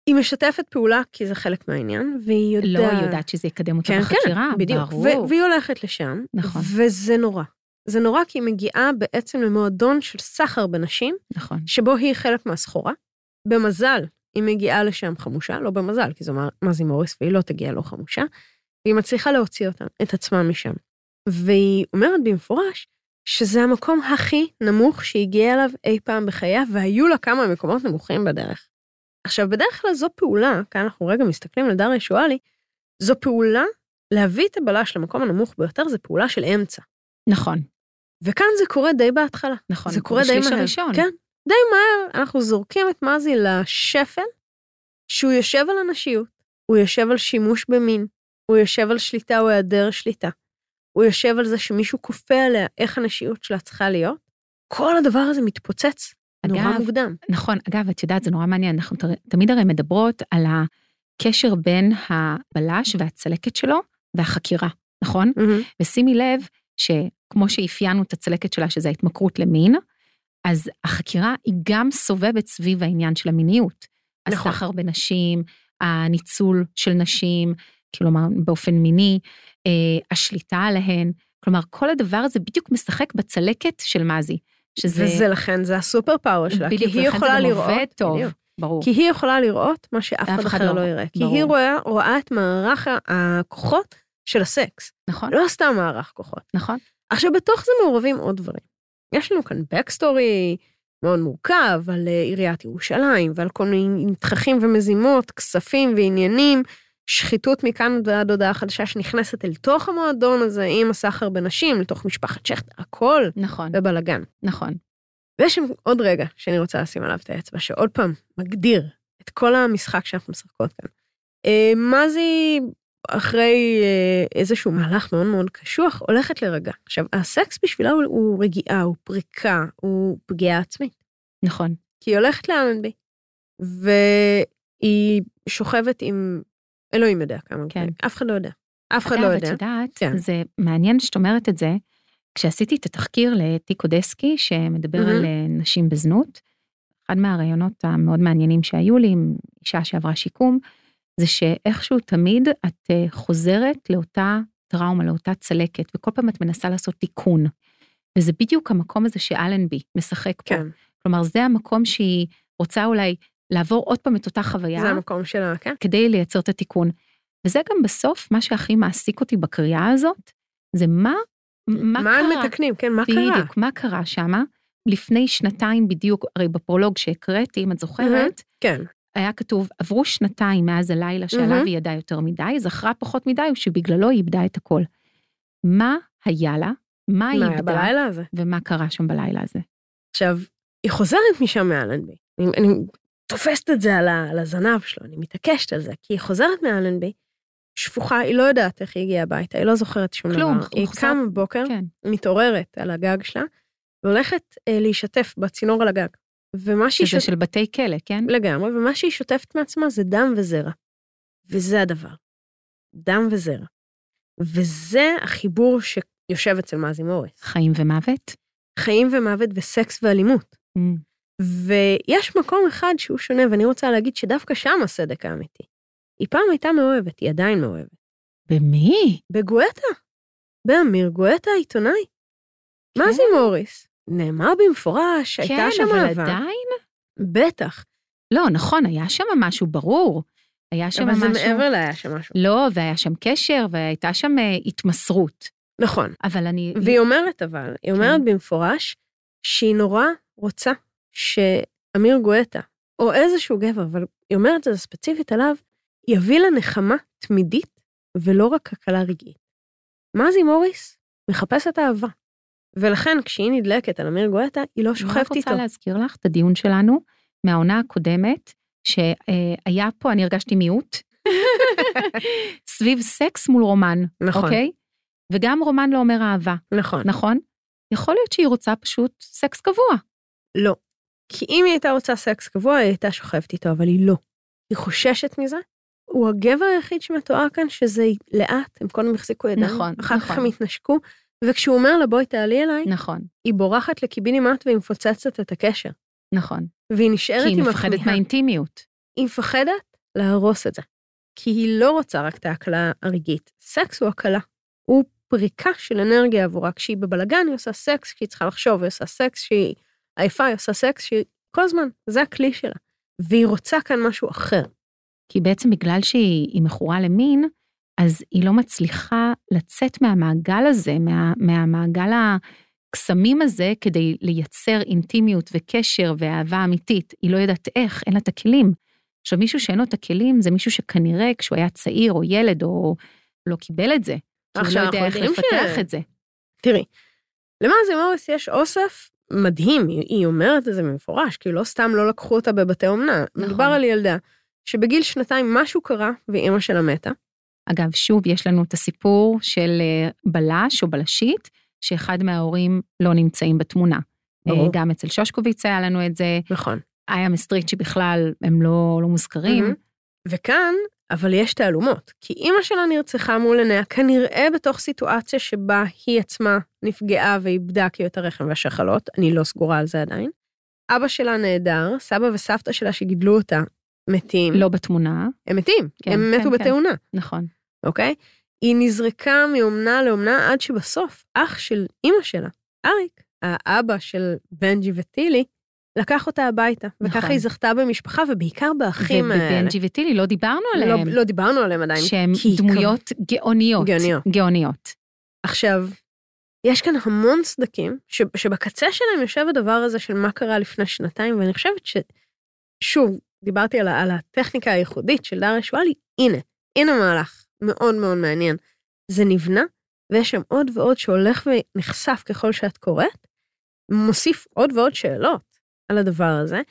[SPEAKER 2] היא משתפת פעולה כי זה חלק מהעניין, והיא
[SPEAKER 1] לא,
[SPEAKER 2] יודעת...
[SPEAKER 1] היא יודעת שזה יקדם אותה
[SPEAKER 2] כן,
[SPEAKER 1] בחקירה,
[SPEAKER 2] כן, בדיוק.
[SPEAKER 1] ברור.
[SPEAKER 2] והיא הולכת לשם,
[SPEAKER 1] נכון.
[SPEAKER 2] וזה נורא. זה נורא כי היא מגיעה בעצם למועדון של סחר בנשים,
[SPEAKER 1] נכון.
[SPEAKER 2] שבו היא חלק מהסחורה. במזל, היא מגיעה לשם חמושה, לא במזל, כי זו מזי מוריס, והיא לא תגיע לא חמושה, והיא מצליחה להוציא אותה, את עצמה משם. והיא אומרת במפורש שזה המקום הכי נמוך שהיא הגיעה אליו אי פעם בחייה, והיו לה כמה מקומות נמוכים בדרך. עכשיו, בדרך כלל זו פעולה, כאן אנחנו רגע מסתכלים על דריה שואלי, זו פעולה, להביא את הבלש למקום הנמוך ביותר, זו פעולה של אמצע.
[SPEAKER 1] נכון,
[SPEAKER 2] וכאן זה קורה די בהתחלה.
[SPEAKER 1] נכון.
[SPEAKER 2] זה קורה די מהר.
[SPEAKER 1] הראשון.
[SPEAKER 2] כן, די מהר אנחנו זורקים את מזי לשפל, שהוא יושב על הנשיות, הוא יושב על שימוש במין, הוא יושב על שליטה או היעדר שליטה, הוא יושב על זה שמישהו כופה עליה איך הנשיות שלה צריכה להיות. כל הדבר הזה מתפוצץ נורא
[SPEAKER 1] אגב,
[SPEAKER 2] מוקדם.
[SPEAKER 1] נכון, אגב, את יודעת, זה נורא מעניין, אנחנו תר- תמיד הרי מדברות על הקשר בין הבלש והצלקת שלו והחקירה, נכון? ושימי לב שכמו שאפיינו את הצלקת שלה, שזה ההתמכרות למין, אז החקירה היא גם סובבת סביב העניין של המיניות.
[SPEAKER 2] נכון.
[SPEAKER 1] הסחר בנשים, הניצול של נשים, כלומר באופן מיני, אה, השליטה עליהן, כלומר כל הדבר הזה בדיוק משחק בצלקת של מזי, שזה
[SPEAKER 2] וזה לכן, זה הסופר פאוור שלה, כי
[SPEAKER 1] בדיוק,
[SPEAKER 2] היא
[SPEAKER 1] ולכן זה
[SPEAKER 2] יכולה
[SPEAKER 1] גם
[SPEAKER 2] לראות,
[SPEAKER 1] עובד טוב,
[SPEAKER 2] בדיוק.
[SPEAKER 1] ברור.
[SPEAKER 2] כי היא יכולה לראות מה שאף אחד אחר
[SPEAKER 1] לא.
[SPEAKER 2] לא יראה. כי
[SPEAKER 1] ברור.
[SPEAKER 2] היא רואה, רואה את מערך הכוחות של הסקס,
[SPEAKER 1] נכון,
[SPEAKER 2] לא סתם מערך כוחות.
[SPEAKER 1] נכון,
[SPEAKER 2] עכשיו, בתוך זה מעורבים עוד דברים. יש לנו כאן backstory מאוד מורכב על אה, עיריית ירושלים ועל כל מיני תככים ומזימות, כספים ועניינים, שחיתות מכאן ועד הודעה חדשה שנכנסת אל תוך המועדון הזה עם הסחר בנשים, לתוך משפחת שכטר, הכל
[SPEAKER 1] נכון,
[SPEAKER 2] בבלגן.
[SPEAKER 1] נכון.
[SPEAKER 2] ויש שם עוד רגע שאני רוצה לשים עליו את האצבע, שעוד פעם מגדיר את כל המשחק שאנחנו משחקות כאן. אה, מזי, אחרי אה, איזשהו מהלך מאוד מאוד קשוח, הולכת להירגע. עכשיו, הסקס בשבילה הוא, הוא רגיעה, הוא פריקה, הוא פגיעה עצמית.
[SPEAKER 1] נכון,
[SPEAKER 2] כי היא הולכת לאלנבי, והיא שוכבת עם, אלוהים יודע כמה,
[SPEAKER 1] כן.
[SPEAKER 2] אף אחד לא יודע. אף אחד לא
[SPEAKER 1] אגב,
[SPEAKER 2] יודע.
[SPEAKER 1] את יודעת,
[SPEAKER 2] כן.
[SPEAKER 1] זה מעניין שאת אומרת את זה. כשעשיתי את התחקיר לטיקו דסקי, שמדבר
[SPEAKER 2] מהמם.
[SPEAKER 1] על אה, נשים בזנות, אחד מהראיונות המאוד מעניינים שהיו לי עם אישה שעברה שיקום, זה שאיכשהו תמיד את אה, חוזרת לאותה טראומה, לאותה צלקת, וכל פעם את מנסה לעשות תיקון. וזה בדיוק המקום הזה שאלנבי משחק פה.
[SPEAKER 2] כן,
[SPEAKER 1] כלומר, זה המקום שהיא רוצה אולי לעבור עוד פעם את אותה חוויה.
[SPEAKER 2] זה המקום שלה, כן.
[SPEAKER 1] כדי לייצר את התיקון. וזה גם בסוף מה שהכי מעסיק אותי בקריאה הזאת, זה מה, מה,
[SPEAKER 2] מה
[SPEAKER 1] קרה.
[SPEAKER 2] הם מתקנים, כן, מה קרה?
[SPEAKER 1] בדיוק, מה קרה שמה? לפני שנתיים בדיוק, הרי בפרולוג שהקראתי, אם את זוכרת,
[SPEAKER 2] כן,
[SPEAKER 1] היה כתוב, עברו שנתיים מאז הלילה שעליו
[SPEAKER 2] מהמם.
[SPEAKER 1] היא ידעה יותר מדי, זכרה פחות מדי, ושבגללו היא איבדה את הכל. מה היה לה? מה היא
[SPEAKER 2] מה היה
[SPEAKER 1] איבדה?
[SPEAKER 2] בלילה הזה?
[SPEAKER 1] ומה קרה שם בלילה הזה?
[SPEAKER 2] עכשיו, היא חוזרת משם מאלנבי. אני, אני תופסת את זה על, ה, על הזנב שלו, אני מתעקשת על זה, כי היא חוזרת מאלנבי, שפוכה, היא לא יודעת איך היא הגיעה הביתה, היא לא זוכרת שום
[SPEAKER 1] כלום,
[SPEAKER 2] דבר. היא
[SPEAKER 1] חוזרת-
[SPEAKER 2] קמה בבוקר,
[SPEAKER 1] כן.
[SPEAKER 2] מתעוררת על הגג שלה, והולכת אה, להישטף בצינור על הגג. ומה שהיא
[SPEAKER 1] שזה
[SPEAKER 2] שוט...
[SPEAKER 1] של בתי כלא, כן?
[SPEAKER 2] לגמרי, ומה שהיא שוטפת מעצמה זה דם וזרע. וזה הדבר. דם וזרע. וזה החיבור שיושב אצל מאזי מוריס.
[SPEAKER 1] חיים ומוות?
[SPEAKER 2] חיים ומוות וסקס ואלימות.
[SPEAKER 1] Mm.
[SPEAKER 2] ויש מקום אחד שהוא שונה, ואני רוצה להגיד שדווקא שם הסדק האמיתי. היא פעם הייתה מאוהבת, היא עדיין מאוהבת.
[SPEAKER 1] במי?
[SPEAKER 2] בגואטה. באמיר גואטה העיתונאי. מה זה מוריס? נאמר במפורש, הייתה
[SPEAKER 1] כן,
[SPEAKER 2] שם
[SPEAKER 1] אבל
[SPEAKER 2] אהבה.
[SPEAKER 1] עדיין?
[SPEAKER 2] בטח.
[SPEAKER 1] לא, נכון, היה שם משהו ברור. היה שם
[SPEAKER 2] אבל
[SPEAKER 1] משהו...
[SPEAKER 2] זה מעבר להיה שם משהו.
[SPEAKER 1] לא, והיה שם קשר, והייתה שם אה, התמסרות.
[SPEAKER 2] נכון.
[SPEAKER 1] אבל אני...
[SPEAKER 2] והיא אומרת אבל, היא אומרת
[SPEAKER 1] כן.
[SPEAKER 2] במפורש, שהיא נורא רוצה שאמיר גואטה, או איזשהו גבר, אבל היא אומרת את זה ספציפית עליו, יביא לה נחמה תמידית, ולא רק הקלה רגעית. מזי מוריס מחפשת אהבה. ולכן כשהיא נדלקת על אמיר גואטה, היא לא שוכבת איתו.
[SPEAKER 1] רוצה להזכיר לך את הדיון שלנו מהעונה הקודמת, שהיה פה, אני הרגשתי מיעוט, [laughs] סביב סקס מול רומן,
[SPEAKER 2] נכון.
[SPEAKER 1] אוקיי? וגם רומן לא אומר אהבה,
[SPEAKER 2] נכון.
[SPEAKER 1] נכון? יכול להיות שהיא רוצה פשוט סקס קבוע.
[SPEAKER 2] לא. כי אם היא הייתה רוצה סקס קבוע, היא הייתה שוכבת איתו, אבל היא לא. היא חוששת מזה. הוא הגבר היחיד שמתואר כאן שזה לאט, הם קודם החזיקו ידיים,
[SPEAKER 1] נכון,
[SPEAKER 2] אחר כך
[SPEAKER 1] נכון.
[SPEAKER 2] הם התנשקו, וכשהוא אומר לה בואי תעלי אליי,
[SPEAKER 1] נכון,
[SPEAKER 2] היא בורחת לקיבינימט והיא מפוצצת את הקשר.
[SPEAKER 1] נכון.
[SPEAKER 2] והיא נשארת
[SPEAKER 1] כי היא מפחדת
[SPEAKER 2] הכמיהה.
[SPEAKER 1] מהאינטימיות.
[SPEAKER 2] היא מפחדת להרוס את זה. כי היא לא רוצה רק את ההקלה הרגעית. סקס הוא הקלה. הוא פריקה של אנרגיה עבורה. כשהיא בבלגן היא עושה סקס כשהיא צריכה לחשוב, היא עושה סקס כשהיא עייפה, היא עושה סקס שהיא... כל הזמן, זה הכלי שלה. והיא רוצה כאן משהו אחר.
[SPEAKER 1] כי בעצם בגלל שהיא היא מכורה למין, אז היא לא מצליחה לצאת מהמעגל הזה, מה, מהמעגל הקסמים הזה, כדי לייצר אינטימיות וקשר ואהבה אמיתית. היא לא יודעת איך, אין לה את הכלים. עכשיו, מישהו שאין לו את הכלים, זה מישהו שכנראה כשהוא היה צעיר או ילד, או לא קיבל את זה. הוא לא
[SPEAKER 2] עכשיו,
[SPEAKER 1] יודע
[SPEAKER 2] אנחנו
[SPEAKER 1] איך לפתח
[SPEAKER 2] ש-
[SPEAKER 1] את זה.
[SPEAKER 2] תראי, למאזי מוריס יש אוסף מדהים, היא אומרת את זה במפורש, כי לא סתם לא לקחו אותה בבתי אומנה.
[SPEAKER 1] נכון.
[SPEAKER 2] מדובר על ילדה שבגיל שנתיים משהו קרה ואימא שלה מתה.
[SPEAKER 1] אגב, שוב, יש לנו את הסיפור של אה, בלש או בלשית, שאחד מההורים לא נמצאים בתמונה.
[SPEAKER 2] ברור.
[SPEAKER 1] אה, גם אצל שושקוביץ היה לנו את זה,
[SPEAKER 2] נכון.
[SPEAKER 1] איה מסטריט שבכלל הם לא, לא מוזכרים.
[SPEAKER 2] מהמם. וכאן, אבל יש תעלומות, כי אימא שלה נרצחה מול עיניה, כנראה בתוך סיטואציה שבה היא עצמה נפגעה ואיבדה כאילו את הרחם והשחלות, אני לא סגורה על זה עדיין. אבא שלה נהדר, סבא וסבתא שלה שגידלו אותה מתים.
[SPEAKER 1] לא בתמונה,
[SPEAKER 2] הם מתים,
[SPEAKER 1] כן,
[SPEAKER 2] הם
[SPEAKER 1] כן,
[SPEAKER 2] מתו
[SPEAKER 1] כן.
[SPEAKER 2] בתאונה,
[SPEAKER 1] נכון.
[SPEAKER 2] אוקיי? היא נזרקה מאומנה לאומנה עד שבסוף אח של אימא שלה, אריק, האבא של בנג'י וטילי, לקח אותה הביתה, וככה
[SPEAKER 1] נכון.
[SPEAKER 2] היא זכתה במשפחה, ובעיקר באחים האלה.
[SPEAKER 1] ובבנג'י וטילי לא דיברנו
[SPEAKER 2] לא,
[SPEAKER 1] עליהם,
[SPEAKER 2] לא דיברנו עליהם עדיין.
[SPEAKER 1] שהם דמויות גאוניות.
[SPEAKER 2] גאוניות.
[SPEAKER 1] גאוניות.
[SPEAKER 2] עכשיו, יש כאן המון סדקים, ש, שבקצה שלהם יושב הדבר הזה של מה קרה לפני שנתיים, ואני חושבת ש... שוב, דיברתי על, על הטכניקה הייחודית של דריה שואלי, הנה, הנה מהלך מאוד מאוד מעניין. זה נבנה, ויש שם עוד ועוד שהולך ונחשף ככל שאת קוראת, מוסיף עוד ועוד שאלות על הדבר הזה.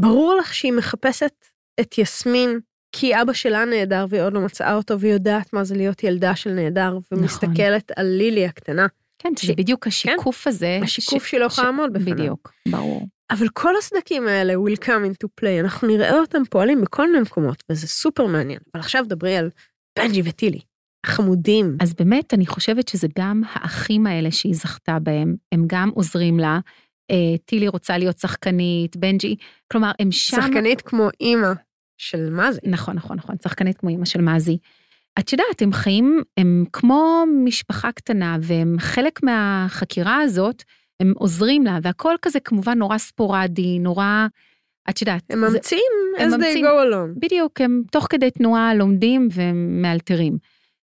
[SPEAKER 2] ברור לך שהיא מחפשת את יסמין, כי אבא שלה נהדר והיא עוד לא מצאה אותו, והיא יודעת מה זה להיות ילדה של נהדר, ומסתכלת על לילי הקטנה.
[SPEAKER 1] כן, שזה
[SPEAKER 2] ש-
[SPEAKER 1] בדיוק השיקוף הזה.
[SPEAKER 2] השיקוף
[SPEAKER 1] ש-
[SPEAKER 2] שהיא לא יכולה לעמוד בפניו.
[SPEAKER 1] בדיוק, ברור.
[SPEAKER 2] אבל כל הסדקים האלה will come into play, אנחנו נראה אותם פועלים בכל מיני מקומות, וזה סופר מעניין. אבל עכשיו דברי על בנג'י וטילי. חמודים.
[SPEAKER 1] אז באמת, אני חושבת שזה גם האחים האלה שהיא זכתה בהם, הם גם עוזרים לה. אה, טילי רוצה להיות שחקנית, בנג'י, כלומר, הם שם...
[SPEAKER 2] שחקנית כמו אימא של מזי.
[SPEAKER 1] נכון, נכון, נכון, שחקנית כמו אימא של מזי. את יודעת, הם חיים, הם כמו משפחה קטנה, והם חלק מהחקירה הזאת, הם עוזרים לה, והכל כזה כמובן נורא ספורדי, נורא, את יודעת.
[SPEAKER 2] הם ממציאים as they go along.
[SPEAKER 1] בדיוק, הם תוך כדי תנועה לומדים ומאלתרים.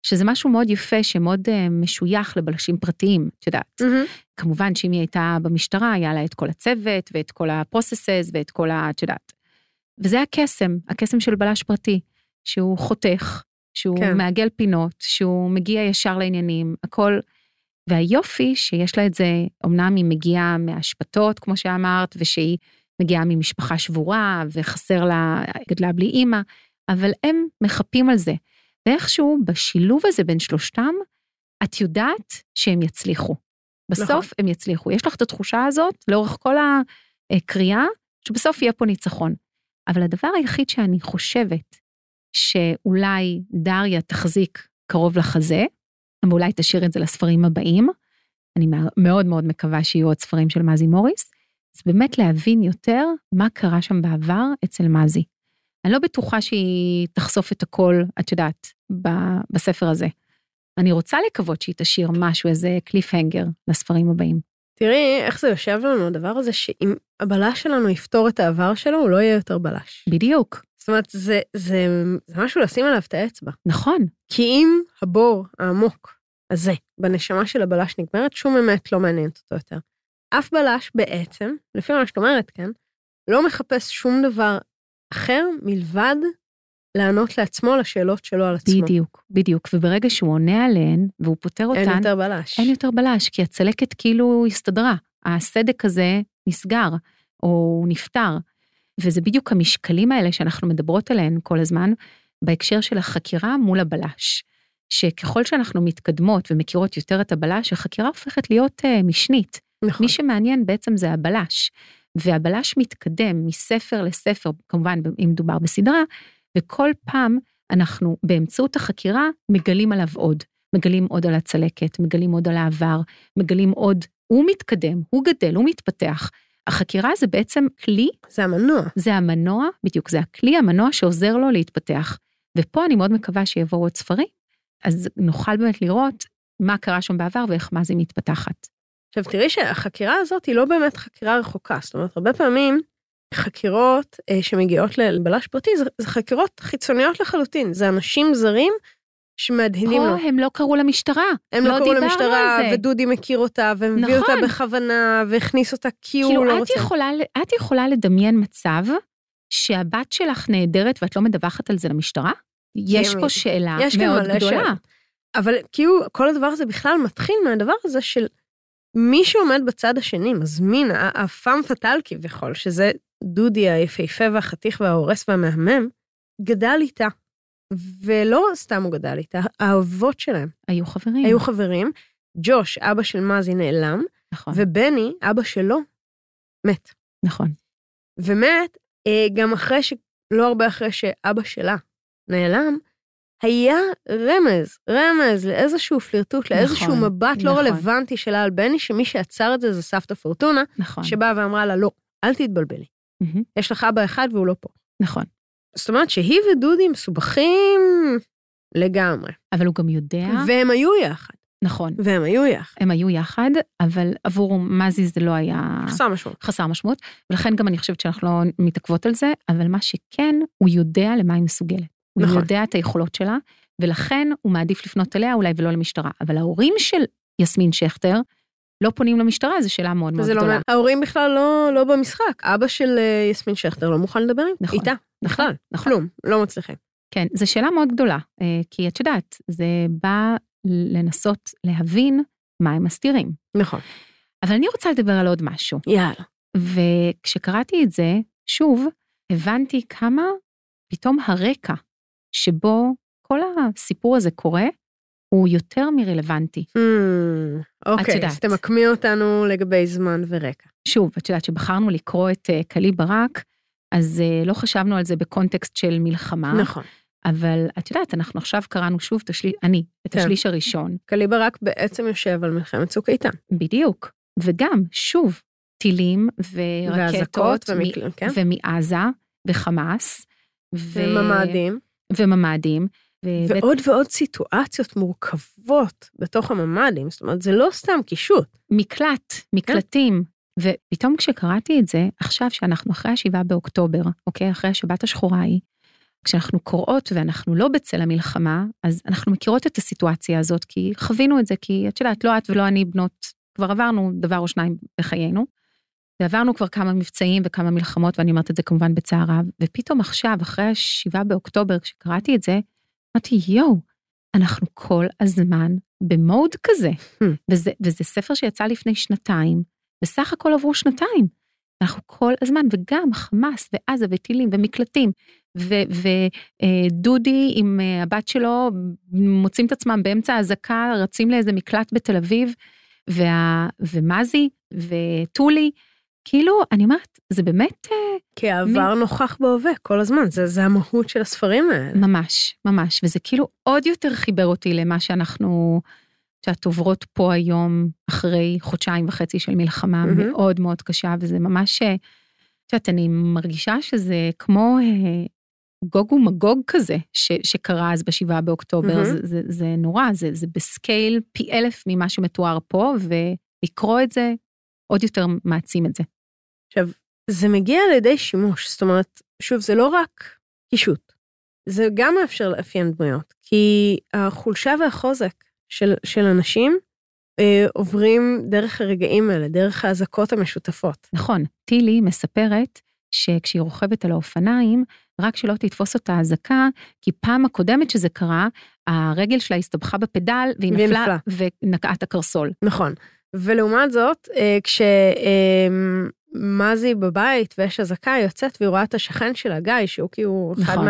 [SPEAKER 1] שזה משהו מאוד יפה שמאוד uh, משוייך לבלשים פרטיים, את יודעת.
[SPEAKER 2] מהמם.
[SPEAKER 1] כמובן שאם היא הייתה במשטרה, היה לה את כל הצוות ואת כל ה-processes ואת כל ה... את יודעת. וזה הקסם, הקסם של בלש פרטי, שהוא חותך, שהוא.
[SPEAKER 2] כן.
[SPEAKER 1] מעגל פינות, שהוא מגיע ישר לעניינים, הכל. והיופי שיש לה את זה, אמנם היא מגיעה מהשפטות, כמו שאמרת, ושהיא מגיעה ממשפחה שבורה, וחסר לה, גדלה בלי אימא, אבל הם מחפים על זה. ואיכשהו בשילוב הזה בין שלושתם, את יודעת שהם יצליחו. בסוף
[SPEAKER 2] נכון.
[SPEAKER 1] הם יצליחו. יש לך את התחושה הזאת לאורך כל הקריאה, שבסוף יהיה פה ניצחון. אבל הדבר היחיד שאני חושבת שאולי דריה תחזיק קרוב לחזה, ואולי תשאיר את זה לספרים הבאים, אני מאוד מאוד מקווה שיהיו עוד ספרים של מזי מוריס, זה באמת להבין יותר מה קרה שם בעבר אצל מזי. אני לא בטוחה שהיא תחשוף את הכל, את יודעת, בספר הזה. אני רוצה לקוות שהיא תשאיר משהו, איזה קליפהנגר לספרים הבאים.
[SPEAKER 2] תראי איך זה יושב לנו הדבר הזה, שאם הבלש שלנו יפתור את העבר שלו, הוא לא יהיה יותר בלש.
[SPEAKER 1] בדיוק,
[SPEAKER 2] זאת אומרת, זה, זה, זה משהו לשים עליו את האצבע.
[SPEAKER 1] נכון,
[SPEAKER 2] כי אם הבור העמוק הזה בנשמה של הבלש נגמרת, שום אמת לא מעניינת אותו יותר. אף בלש בעצם, לפי מה שאת אומרת, כן, לא מחפש שום דבר אחר מלבד לענות לעצמו על השאלות שלו על עצמו.
[SPEAKER 1] בדיוק, בדיוק. וברגע שהוא עונה עליהן, והוא פותר אותן,
[SPEAKER 2] אין יותר בלש.
[SPEAKER 1] אין יותר בלש, כי הצלקת כאילו הסתדרה. הסדק הזה נסגר, או נפתר. וזה בדיוק המשקלים האלה שאנחנו מדברות עליהם כל הזמן, בהקשר של החקירה מול הבלש. שככל שאנחנו מתקדמות ומכירות יותר את הבלש, החקירה הופכת להיות uh, משנית.
[SPEAKER 2] נכון.
[SPEAKER 1] מי שמעניין בעצם זה הבלש. והבלש מתקדם מספר לספר, כמובן אם מדובר בסדרה, וכל פעם אנחנו באמצעות החקירה מגלים עליו עוד. מגלים עוד על הצלקת, מגלים עוד על העבר, מגלים עוד, הוא מתקדם, הוא גדל, הוא מתפתח. החקירה זה בעצם כלי,
[SPEAKER 2] זה המנוע.
[SPEAKER 1] זה המנוע, בדיוק, זה הכלי, המנוע שעוזר לו להתפתח. ופה אני מאוד מקווה שיבואו עוד ספרים, אז נוכל באמת לראות מה קרה שם בעבר ואיך מה זה מתפתחת.
[SPEAKER 2] עכשיו תראי שהחקירה הזאת היא לא באמת חקירה רחוקה, זאת אומרת, הרבה פעמים חקירות אה, שמגיעות לבלש פרטי זה, זה חקירות חיצוניות לחלוטין, זה אנשים זרים שמהדהנים לו.
[SPEAKER 1] פה הם לא קראו למשטרה,
[SPEAKER 2] הם לא, קראו
[SPEAKER 1] דיברנו
[SPEAKER 2] למשטרה. ודודי מכיר אותה, והביא
[SPEAKER 1] נכון.
[SPEAKER 2] אותה בכוונה, והכניס אותה כי הוא
[SPEAKER 1] כאילו,
[SPEAKER 2] לא רוצה.
[SPEAKER 1] יכולה, את יכולה לדמיין מצב שהבת שלך נהדרת ואת לא מדווחת על זה למשטרה? יש פה שאלה
[SPEAKER 2] יש
[SPEAKER 1] מאוד גדולה.
[SPEAKER 2] אבל כאילו, כל הדבר הזה בכלל מתחיל מהדבר הזה של מי שעומד בצד השני, מזמין, הפאם פטאל כביכול, שזה דודי היפהפה והחתיך וההורס והמהמם, גדל איתה. ולא סתם הוא גדל איתה, האהובות שלהם
[SPEAKER 1] היו חברים.
[SPEAKER 2] היו חברים. ג'וש, אבא של מזי, נעלם,
[SPEAKER 1] נכון,
[SPEAKER 2] ובני, אבא שלו, מת.
[SPEAKER 1] נכון.
[SPEAKER 2] ומת אה, גם אחרי ש... לא הרבה אחרי שאבא שלה נעלם, היה רמז, רמז לאיזשהו פלירטוט, לאיזשהו
[SPEAKER 1] נכון,
[SPEAKER 2] מבט לא
[SPEAKER 1] נכון.
[SPEAKER 2] רלוונטי שלה על בני, שמי שעצר את זה זה סבתא פורטונה,
[SPEAKER 1] נכון.
[SPEAKER 2] שבאה ואמרה לה, לא, אל תתבלבלי,
[SPEAKER 1] מהמם,
[SPEAKER 2] יש לך אבא אחד והוא לא פה.
[SPEAKER 1] נכון.
[SPEAKER 2] זאת אומרת שהיא ודודי מסובכים לגמרי,
[SPEAKER 1] אבל הוא גם יודע,
[SPEAKER 2] והם היו יחד,
[SPEAKER 1] נכון,
[SPEAKER 2] והם היו יחד.
[SPEAKER 1] הם היו יחד, אבל עבור מזי זה לא היה
[SPEAKER 2] חסר משמעות.
[SPEAKER 1] חסר משמעות, ולכן גם אני חושבת שאנחנו לא מתעכבות על זה, אבל מה שכן, הוא יודע למה היא מסוגלת. הוא
[SPEAKER 2] נכון.
[SPEAKER 1] יודע את היכולות שלה, ולכן הוא מעדיף לפנות אליה אולי ולא למשטרה. אבל ההורים של יסמין שכטר לא פונים למשטרה, זו שאלה מאוד מאוד
[SPEAKER 2] לא
[SPEAKER 1] גדולה.
[SPEAKER 2] ההורים בכלל לא, לא במשחק. אבא של אה, יסמין שכטר לא מוכן לדבר עם-
[SPEAKER 1] נכון,
[SPEAKER 2] איתה,
[SPEAKER 1] נכון,
[SPEAKER 2] בכלל,
[SPEAKER 1] נכון.
[SPEAKER 2] כלום, לא מצליחים.
[SPEAKER 1] כן, זו שאלה מאוד גדולה, אה, כי את יודעת, זה בא לנסות להבין מה הם מסתירים.
[SPEAKER 2] נכון.
[SPEAKER 1] אבל אני רוצה לדבר על עוד משהו.
[SPEAKER 2] יאללה.
[SPEAKER 1] וכשקראתי את זה, שוב, הבנתי כמה פתאום הרקע שבו כל הסיפור הזה קורה, הוא יותר מרלוונטי.
[SPEAKER 2] Hmm, אוקיי. אז תמקמי אותנו לגבי זמן ורקע.
[SPEAKER 1] שוב, את יודעת שבחרנו לקרוא את אה, קלי ברק, אז אה, לא חשבנו על זה בקונטקסט של מלחמה,
[SPEAKER 2] נכון.
[SPEAKER 1] אבל את יודעת, אנחנו עכשיו קראנו שוב את השליש, אני, את
[SPEAKER 2] כן.
[SPEAKER 1] השליש הראשון.
[SPEAKER 2] קליבר רק בעצם יושב על מלחמת צוק איתן.
[SPEAKER 1] בדיוק. וגם, שוב, טילים ורקטות. מ-
[SPEAKER 2] ומקלים, כן.
[SPEAKER 1] ומעזה, וחמאס. ו-
[SPEAKER 2] וממ"דים.
[SPEAKER 1] וממ"דים. ובית-
[SPEAKER 2] ועוד ועוד סיטואציות מורכבות בתוך הממ"דים, זאת אומרת, זה לא סתם קישוט.
[SPEAKER 1] מקלט, מקלטים. ופתאום כשקראתי את זה, עכשיו שאנחנו אחרי השבעה באוקטובר, אוקיי? אחרי השבת השחורה ההיא, כשאנחנו קוראות ואנחנו לא בצל המלחמה, אז אנחנו מכירות את הסיטואציה הזאת, כי חווינו את זה, כי את יודעת, לא את ולא אני בנות, כבר עברנו דבר או שניים בחיינו, ועברנו כבר כמה מבצעים וכמה מלחמות, ואני אומרת את זה כמובן בצער רב, ופתאום עכשיו, אחרי השבעה באוקטובר, כשקראתי את זה, אמרתי, יואו, אנחנו כל הזמן במוד כזה.
[SPEAKER 2] Hmm.
[SPEAKER 1] וזה, וזה ספר שיצא לפני שנתיים, בסך הכל עברו שנתיים. אנחנו כל הזמן, וגם חמאס ועזה וטילים ומקלטים, ודודי עם אה, הבת שלו מוצאים את עצמם באמצע האזעקה, רצים לאיזה מקלט בתל אביב, וה, ומזי וטולי, כאילו, אני אומרת, זה באמת אה,
[SPEAKER 2] כי העבר נוכח בהווה כל הזמן, זה, זה המהות של הספרים האלה.
[SPEAKER 1] ממש, ממש, וזה כאילו עוד יותר חיבר אותי למה שאנחנו, שאת עוברות פה היום, אחרי חודשיים וחצי של מלחמה
[SPEAKER 2] מהמם.
[SPEAKER 1] מאוד מאוד קשה, וזה ממש, אה, את יודעת, אני מרגישה שזה כמו אה, גוג ומגוג כזה, ש, שקרה אז בשבעה באוקטובר,
[SPEAKER 2] מהמם.
[SPEAKER 1] זה, זה, זה נורא, זה, זה בסקייל פי אלף ממה שמתואר פה, ולקרוא את זה עוד יותר מעצים את זה.
[SPEAKER 2] עכשיו, זה מגיע על ידי שימוש, זאת אומרת, שוב, זה לא רק קישוט, זה גם מאפשר לאפיין דמויות, כי החולשה והחוזק של, של אנשים אה, עוברים דרך הרגעים האלה, דרך האזעקות המשותפות.
[SPEAKER 1] נכון, טילי מספרת שכשהיא רוכבת על האופניים, רק שלא תתפוס אותה אזעקה, כי פעם הקודמת שזה קרה, הרגל שלה הסתבכה בפדל, והיא נפלה. ונקעה את הקרסול.
[SPEAKER 2] נכון. ולעומת זאת, אה, כשמזי בבית ויש אזעקה, היא יוצאת והיא רואה את השכן שלה, גיא, שהוא כאילו אחד
[SPEAKER 1] נכון.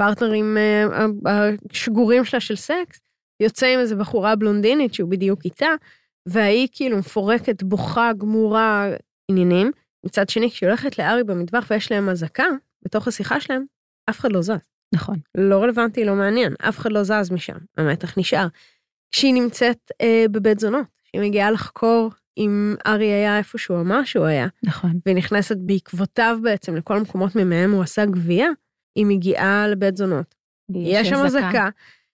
[SPEAKER 2] מהפרטנרים אה, השגורים שלה של סקס, יוצא עם איזה בחורה בלונדינית שהוא בדיוק איתה, והיא כאילו מפורקת, בוכה, גמורה, עניינים. מצד שני, כשהיא הולכת לארי במטבח ויש להם אזעקה, בתוך השיחה שלהם, אף אחד לא זז.
[SPEAKER 1] נכון,
[SPEAKER 2] לא רלוונטי, לא מעניין, אף אחד לא זז משם, המתח נשאר. כשהיא נמצאת אה, בבית זונות, כשהיא מגיעה לחקור אם ארי היה איפה שהוא אמר שהוא היה,
[SPEAKER 1] נכון.
[SPEAKER 2] והיא נכנסת בעקבותיו בעצם לכל המקומות ממהם הוא עשה גבייה, היא מגיעה לבית זונות. יש שם אזעקה.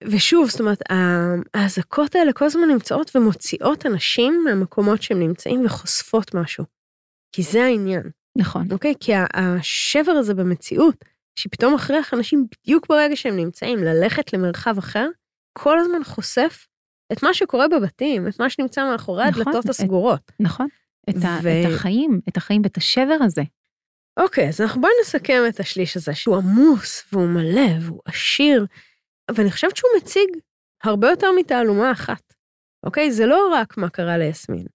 [SPEAKER 2] ושוב, זאת אומרת, האזעקות האלה כל הזמן נמצאות ומוציאות אנשים מהמקומות שהם נמצאים וחושפות משהו. כי זה העניין,
[SPEAKER 1] נכון,
[SPEAKER 2] אוקיי? כי השבר הזה במציאות, שפתאום מכריח אנשים בדיוק ברגע שהם נמצאים ללכת למרחב אחר, כל הזמן חושף את מה שקורה בבתים, את מה שנמצא מאחורי
[SPEAKER 1] נכון,
[SPEAKER 2] הדלתות
[SPEAKER 1] את-
[SPEAKER 2] הסגורות.
[SPEAKER 1] נכון. את,
[SPEAKER 2] ו-
[SPEAKER 1] את החיים, את החיים ואת השבר הזה.
[SPEAKER 2] אוקיי, אז אנחנו בואי נסכם את השליש הזה, שהוא עמוס והוא מלא והוא עשיר, ואני חושבת שהוא מציג הרבה יותר מתעלומה אחת. אוקיי? זה לא רק מה קרה ליסמין.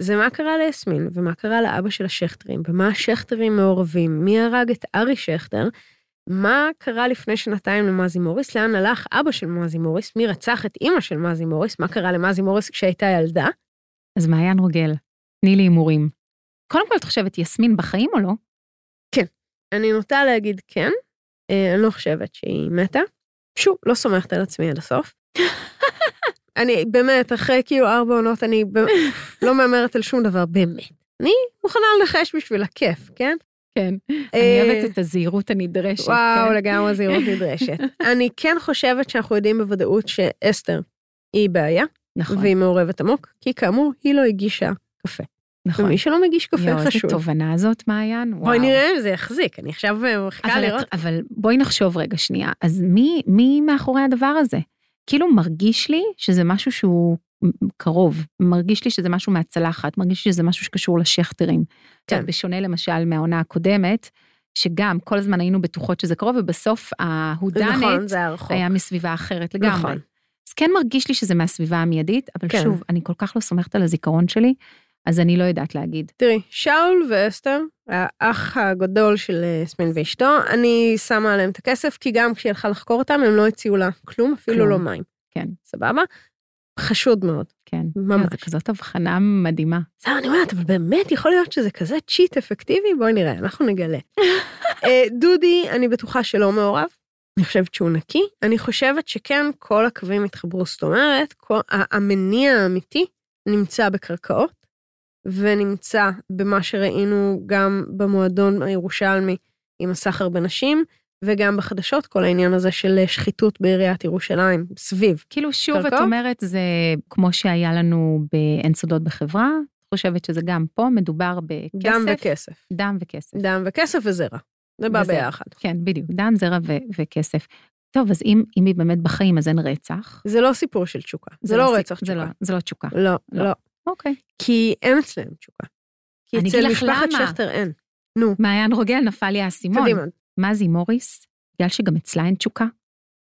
[SPEAKER 2] זה מה קרה ליסמין, ומה קרה לאבא של השכטרים, ומה השכטרים מעורבים, מי הרג את ארי שכטר, מה קרה לפני שנתיים למזי מוריס, לאן הלך אבא של מזי מוריס, מי רצח את אימא של מזי מוריס, מה קרה למזי מוריס כשהייתה ילדה.
[SPEAKER 1] אז מעיין רוגל, תני לי הימורים. קודם כל, את חושבת יסמין בחיים או לא?
[SPEAKER 2] אני נוטה להגיד כן, אה, אני לא חושבת שהיא מתה. שוב, לא סומכת על עצמי עד הסוף. [laughs] אני באמת, אחרי כאילו ארבע עונות, אני ב- לא מהמרת על שום דבר, באמת. אני מוכנה לנחש בשביל הכיף, כן?
[SPEAKER 1] כן. אני
[SPEAKER 2] אה,
[SPEAKER 1] אוהבת את הזהירות הנדרשת.
[SPEAKER 2] וואו,
[SPEAKER 1] כן?
[SPEAKER 2] לגמרי זהירות נדרשת. [laughs] אני כן חושבת שאנחנו יודעים בוודאות שאסתר היא בעיה,
[SPEAKER 1] נכון,
[SPEAKER 2] והיא מעורבת עמוק, כי כאמור, היא לא הגישה קפה.
[SPEAKER 1] נכון.
[SPEAKER 2] ומי שלא מגיש קפה
[SPEAKER 1] יואו, איזה
[SPEAKER 2] חשוב.
[SPEAKER 1] תובנה זאת, מעיין.
[SPEAKER 2] בואי
[SPEAKER 1] וואו.
[SPEAKER 2] נראה אם זה יחזיק, אני עכשיו אה, מחכה
[SPEAKER 1] אבל,
[SPEAKER 2] לראות.
[SPEAKER 1] אבל בואי נחשוב רגע שנייה, אז מי, מי מאחורי הדבר הזה? כאילו מרגיש לי שזה משהו שהוא קרוב, מרגיש לי שזה משהו מהצלחת, מרגיש לי שזה משהו שקשור לשכטרים.
[SPEAKER 2] כן.
[SPEAKER 1] בשונה למשל מהעונה הקודמת, שגם כל הזמן היינו בטוחות שזה קרוב, ובסוף ההודנת
[SPEAKER 2] נכון, זה היה רחוק.
[SPEAKER 1] היה מסביבה אחרת לגמרי.
[SPEAKER 2] נכון.
[SPEAKER 1] אז כן מרגיש לי שזה מהסביבה המיידית, אבל
[SPEAKER 2] כן.
[SPEAKER 1] שוב, אני כל כך לא סומכת על הזיכרון שלי, אז אני לא יודעת להגיד.
[SPEAKER 2] תראי, שאול ואסתר, האח הגדול של אה, יסמין ואשתו, אני שמה עליהם את הכסף, כי גם כשהיא הלכה לחקור אותם, הם לא הציעו לה כלום, אפילו
[SPEAKER 1] כלום.
[SPEAKER 2] לא מים.
[SPEAKER 1] כן.
[SPEAKER 2] סבבה? חשוד מאוד.
[SPEAKER 1] כן.
[SPEAKER 2] ממש.
[SPEAKER 1] זו כזאת הבחנה מדהימה.
[SPEAKER 2] זהו, אני אומרת, אבל באמת יכול להיות שזה כזה צ'יט אפקטיבי? בואי נראה, אנחנו נגלה. [laughs] אה, דודי, אני בטוחה שלא מעורב. אני חושבת שהוא נקי. אני חושבת שכן, כל הקווים התחברו. זאת אומרת, כל, המניע האמיתי נמצא בקרקעות, ונמצא במה שראינו גם במועדון הירושלמי עם הסחר בנשים, וגם בחדשות, כל העניין הזה של שחיתות בעיריית ירושלים, סביב.
[SPEAKER 1] כאילו שוב? את אומרת, זה כמו שהיה לנו באין סודות בחברה, את חושבת שזה גם פה, מדובר בכסף.
[SPEAKER 2] דם וכסף.
[SPEAKER 1] דם וכסף.
[SPEAKER 2] דם וכסף וזרע. זה בא. ביחד.
[SPEAKER 1] כן, בדיוק, דם, זרע ו- וכסף. טוב, אז אם, אם היא באמת בחיים, אז אין רצח.
[SPEAKER 2] זה לא סיפור של תשוקה. זה לא
[SPEAKER 1] סיפ-
[SPEAKER 2] רצח
[SPEAKER 1] זה לא,
[SPEAKER 2] תשוקה.
[SPEAKER 1] זה לא תשוקה.
[SPEAKER 2] לא,
[SPEAKER 1] לא.
[SPEAKER 2] לא.
[SPEAKER 1] אוקיי.
[SPEAKER 2] כי אין אצלם תשוקה. כי אצל משפחת. שכטר אין. נו,
[SPEAKER 1] מעיין רוגל נפל לי האסימון.
[SPEAKER 2] קדימה.
[SPEAKER 1] מזי מוריס, בגלל שגם אצלה אין תשוקה,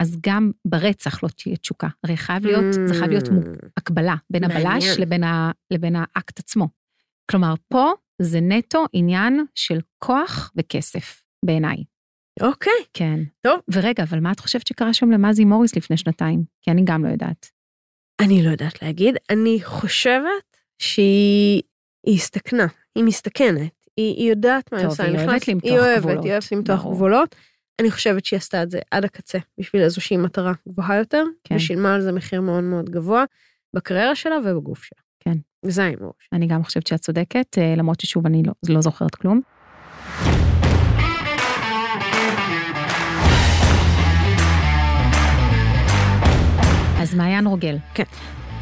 [SPEAKER 1] אז גם ברצח לא תהיה תשוקה. הרי חייב להיות, זה חייב להיות
[SPEAKER 2] Mm,
[SPEAKER 1] הקבלה בין הבלש. לבין, ה, לבין האקט עצמו. כלומר, פה זה נטו עניין של כוח וכסף, בעיניי.
[SPEAKER 2] אוקיי.
[SPEAKER 1] כן.
[SPEAKER 2] טוב.
[SPEAKER 1] ורגע, אבל מה את חושבת שקרה שם למזי מוריס לפני שנתיים? כי אני גם לא יודעת.
[SPEAKER 2] אני לא יודעת להגיד. אני חושבת שהיא היא הסתכנה. היא מסתכנת. היא, היא יודעת מה היא עושה.
[SPEAKER 1] היא אוהבת למתוח
[SPEAKER 2] היא אוהבת,
[SPEAKER 1] גבולות,
[SPEAKER 2] היא אוהבת למתוח. גבולות. אני חושבת שהיא עשתה את זה עד הקצה, בשביל איזושהי מטרה גבוהה יותר,
[SPEAKER 1] כן.
[SPEAKER 2] ושילמה על זה מחיר מאוד מאוד גבוה, בקריירה שלה ובגוף שלה.
[SPEAKER 1] כן.
[SPEAKER 2] זה ההימור.
[SPEAKER 1] אני גם חושבת שאת צודקת, אה, למרות ששוב, אני לא, לא זוכרת כלום. אז מעיין רוגל.
[SPEAKER 2] כן.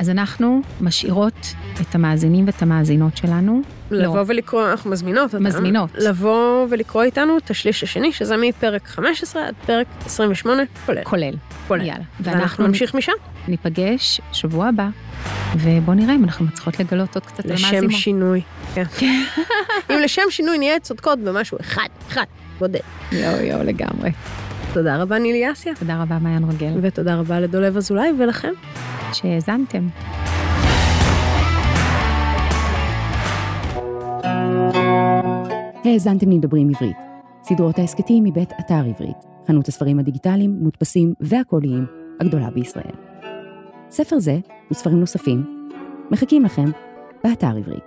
[SPEAKER 1] אז אנחנו משאירות את המאזינים ואת המאזינות שלנו.
[SPEAKER 2] לבוא ולקרוא, אנחנו מזמינות אותם.
[SPEAKER 1] מזמינות.
[SPEAKER 2] לבוא ולקרוא איתנו את השליש השני, שזה מפרק 15 עד פרק 28, כולל.
[SPEAKER 1] כולל.
[SPEAKER 2] כולל.
[SPEAKER 1] יאללה.
[SPEAKER 2] ואנחנו נמשיך משם.
[SPEAKER 1] ניפגש שבוע הבא, ובואו נראה אם אנחנו מצליחות לגלות עוד קצת על
[SPEAKER 2] לשם
[SPEAKER 1] המאזינות.
[SPEAKER 2] שינוי. כן.
[SPEAKER 1] כן.
[SPEAKER 2] אם לשם שינוי נהיה צודקות במשהו אחד, אחד, בודד.
[SPEAKER 1] יואו יואו לגמרי.
[SPEAKER 2] תודה רבה נילי אסיה,
[SPEAKER 1] תודה רבה מעיין רוגל,
[SPEAKER 2] ותודה רבה לדולב אזולאי ולכם.
[SPEAKER 1] שהאזנתם.
[SPEAKER 3] האזנתם לדברים עברית, סדרות ההסכתים מבית אתר עברית, חנות הספרים הדיגיטליים, מודפסים והקוליים הגדולה בישראל. ספר זה וספרים נוספים מחכים לכם באתר עברית.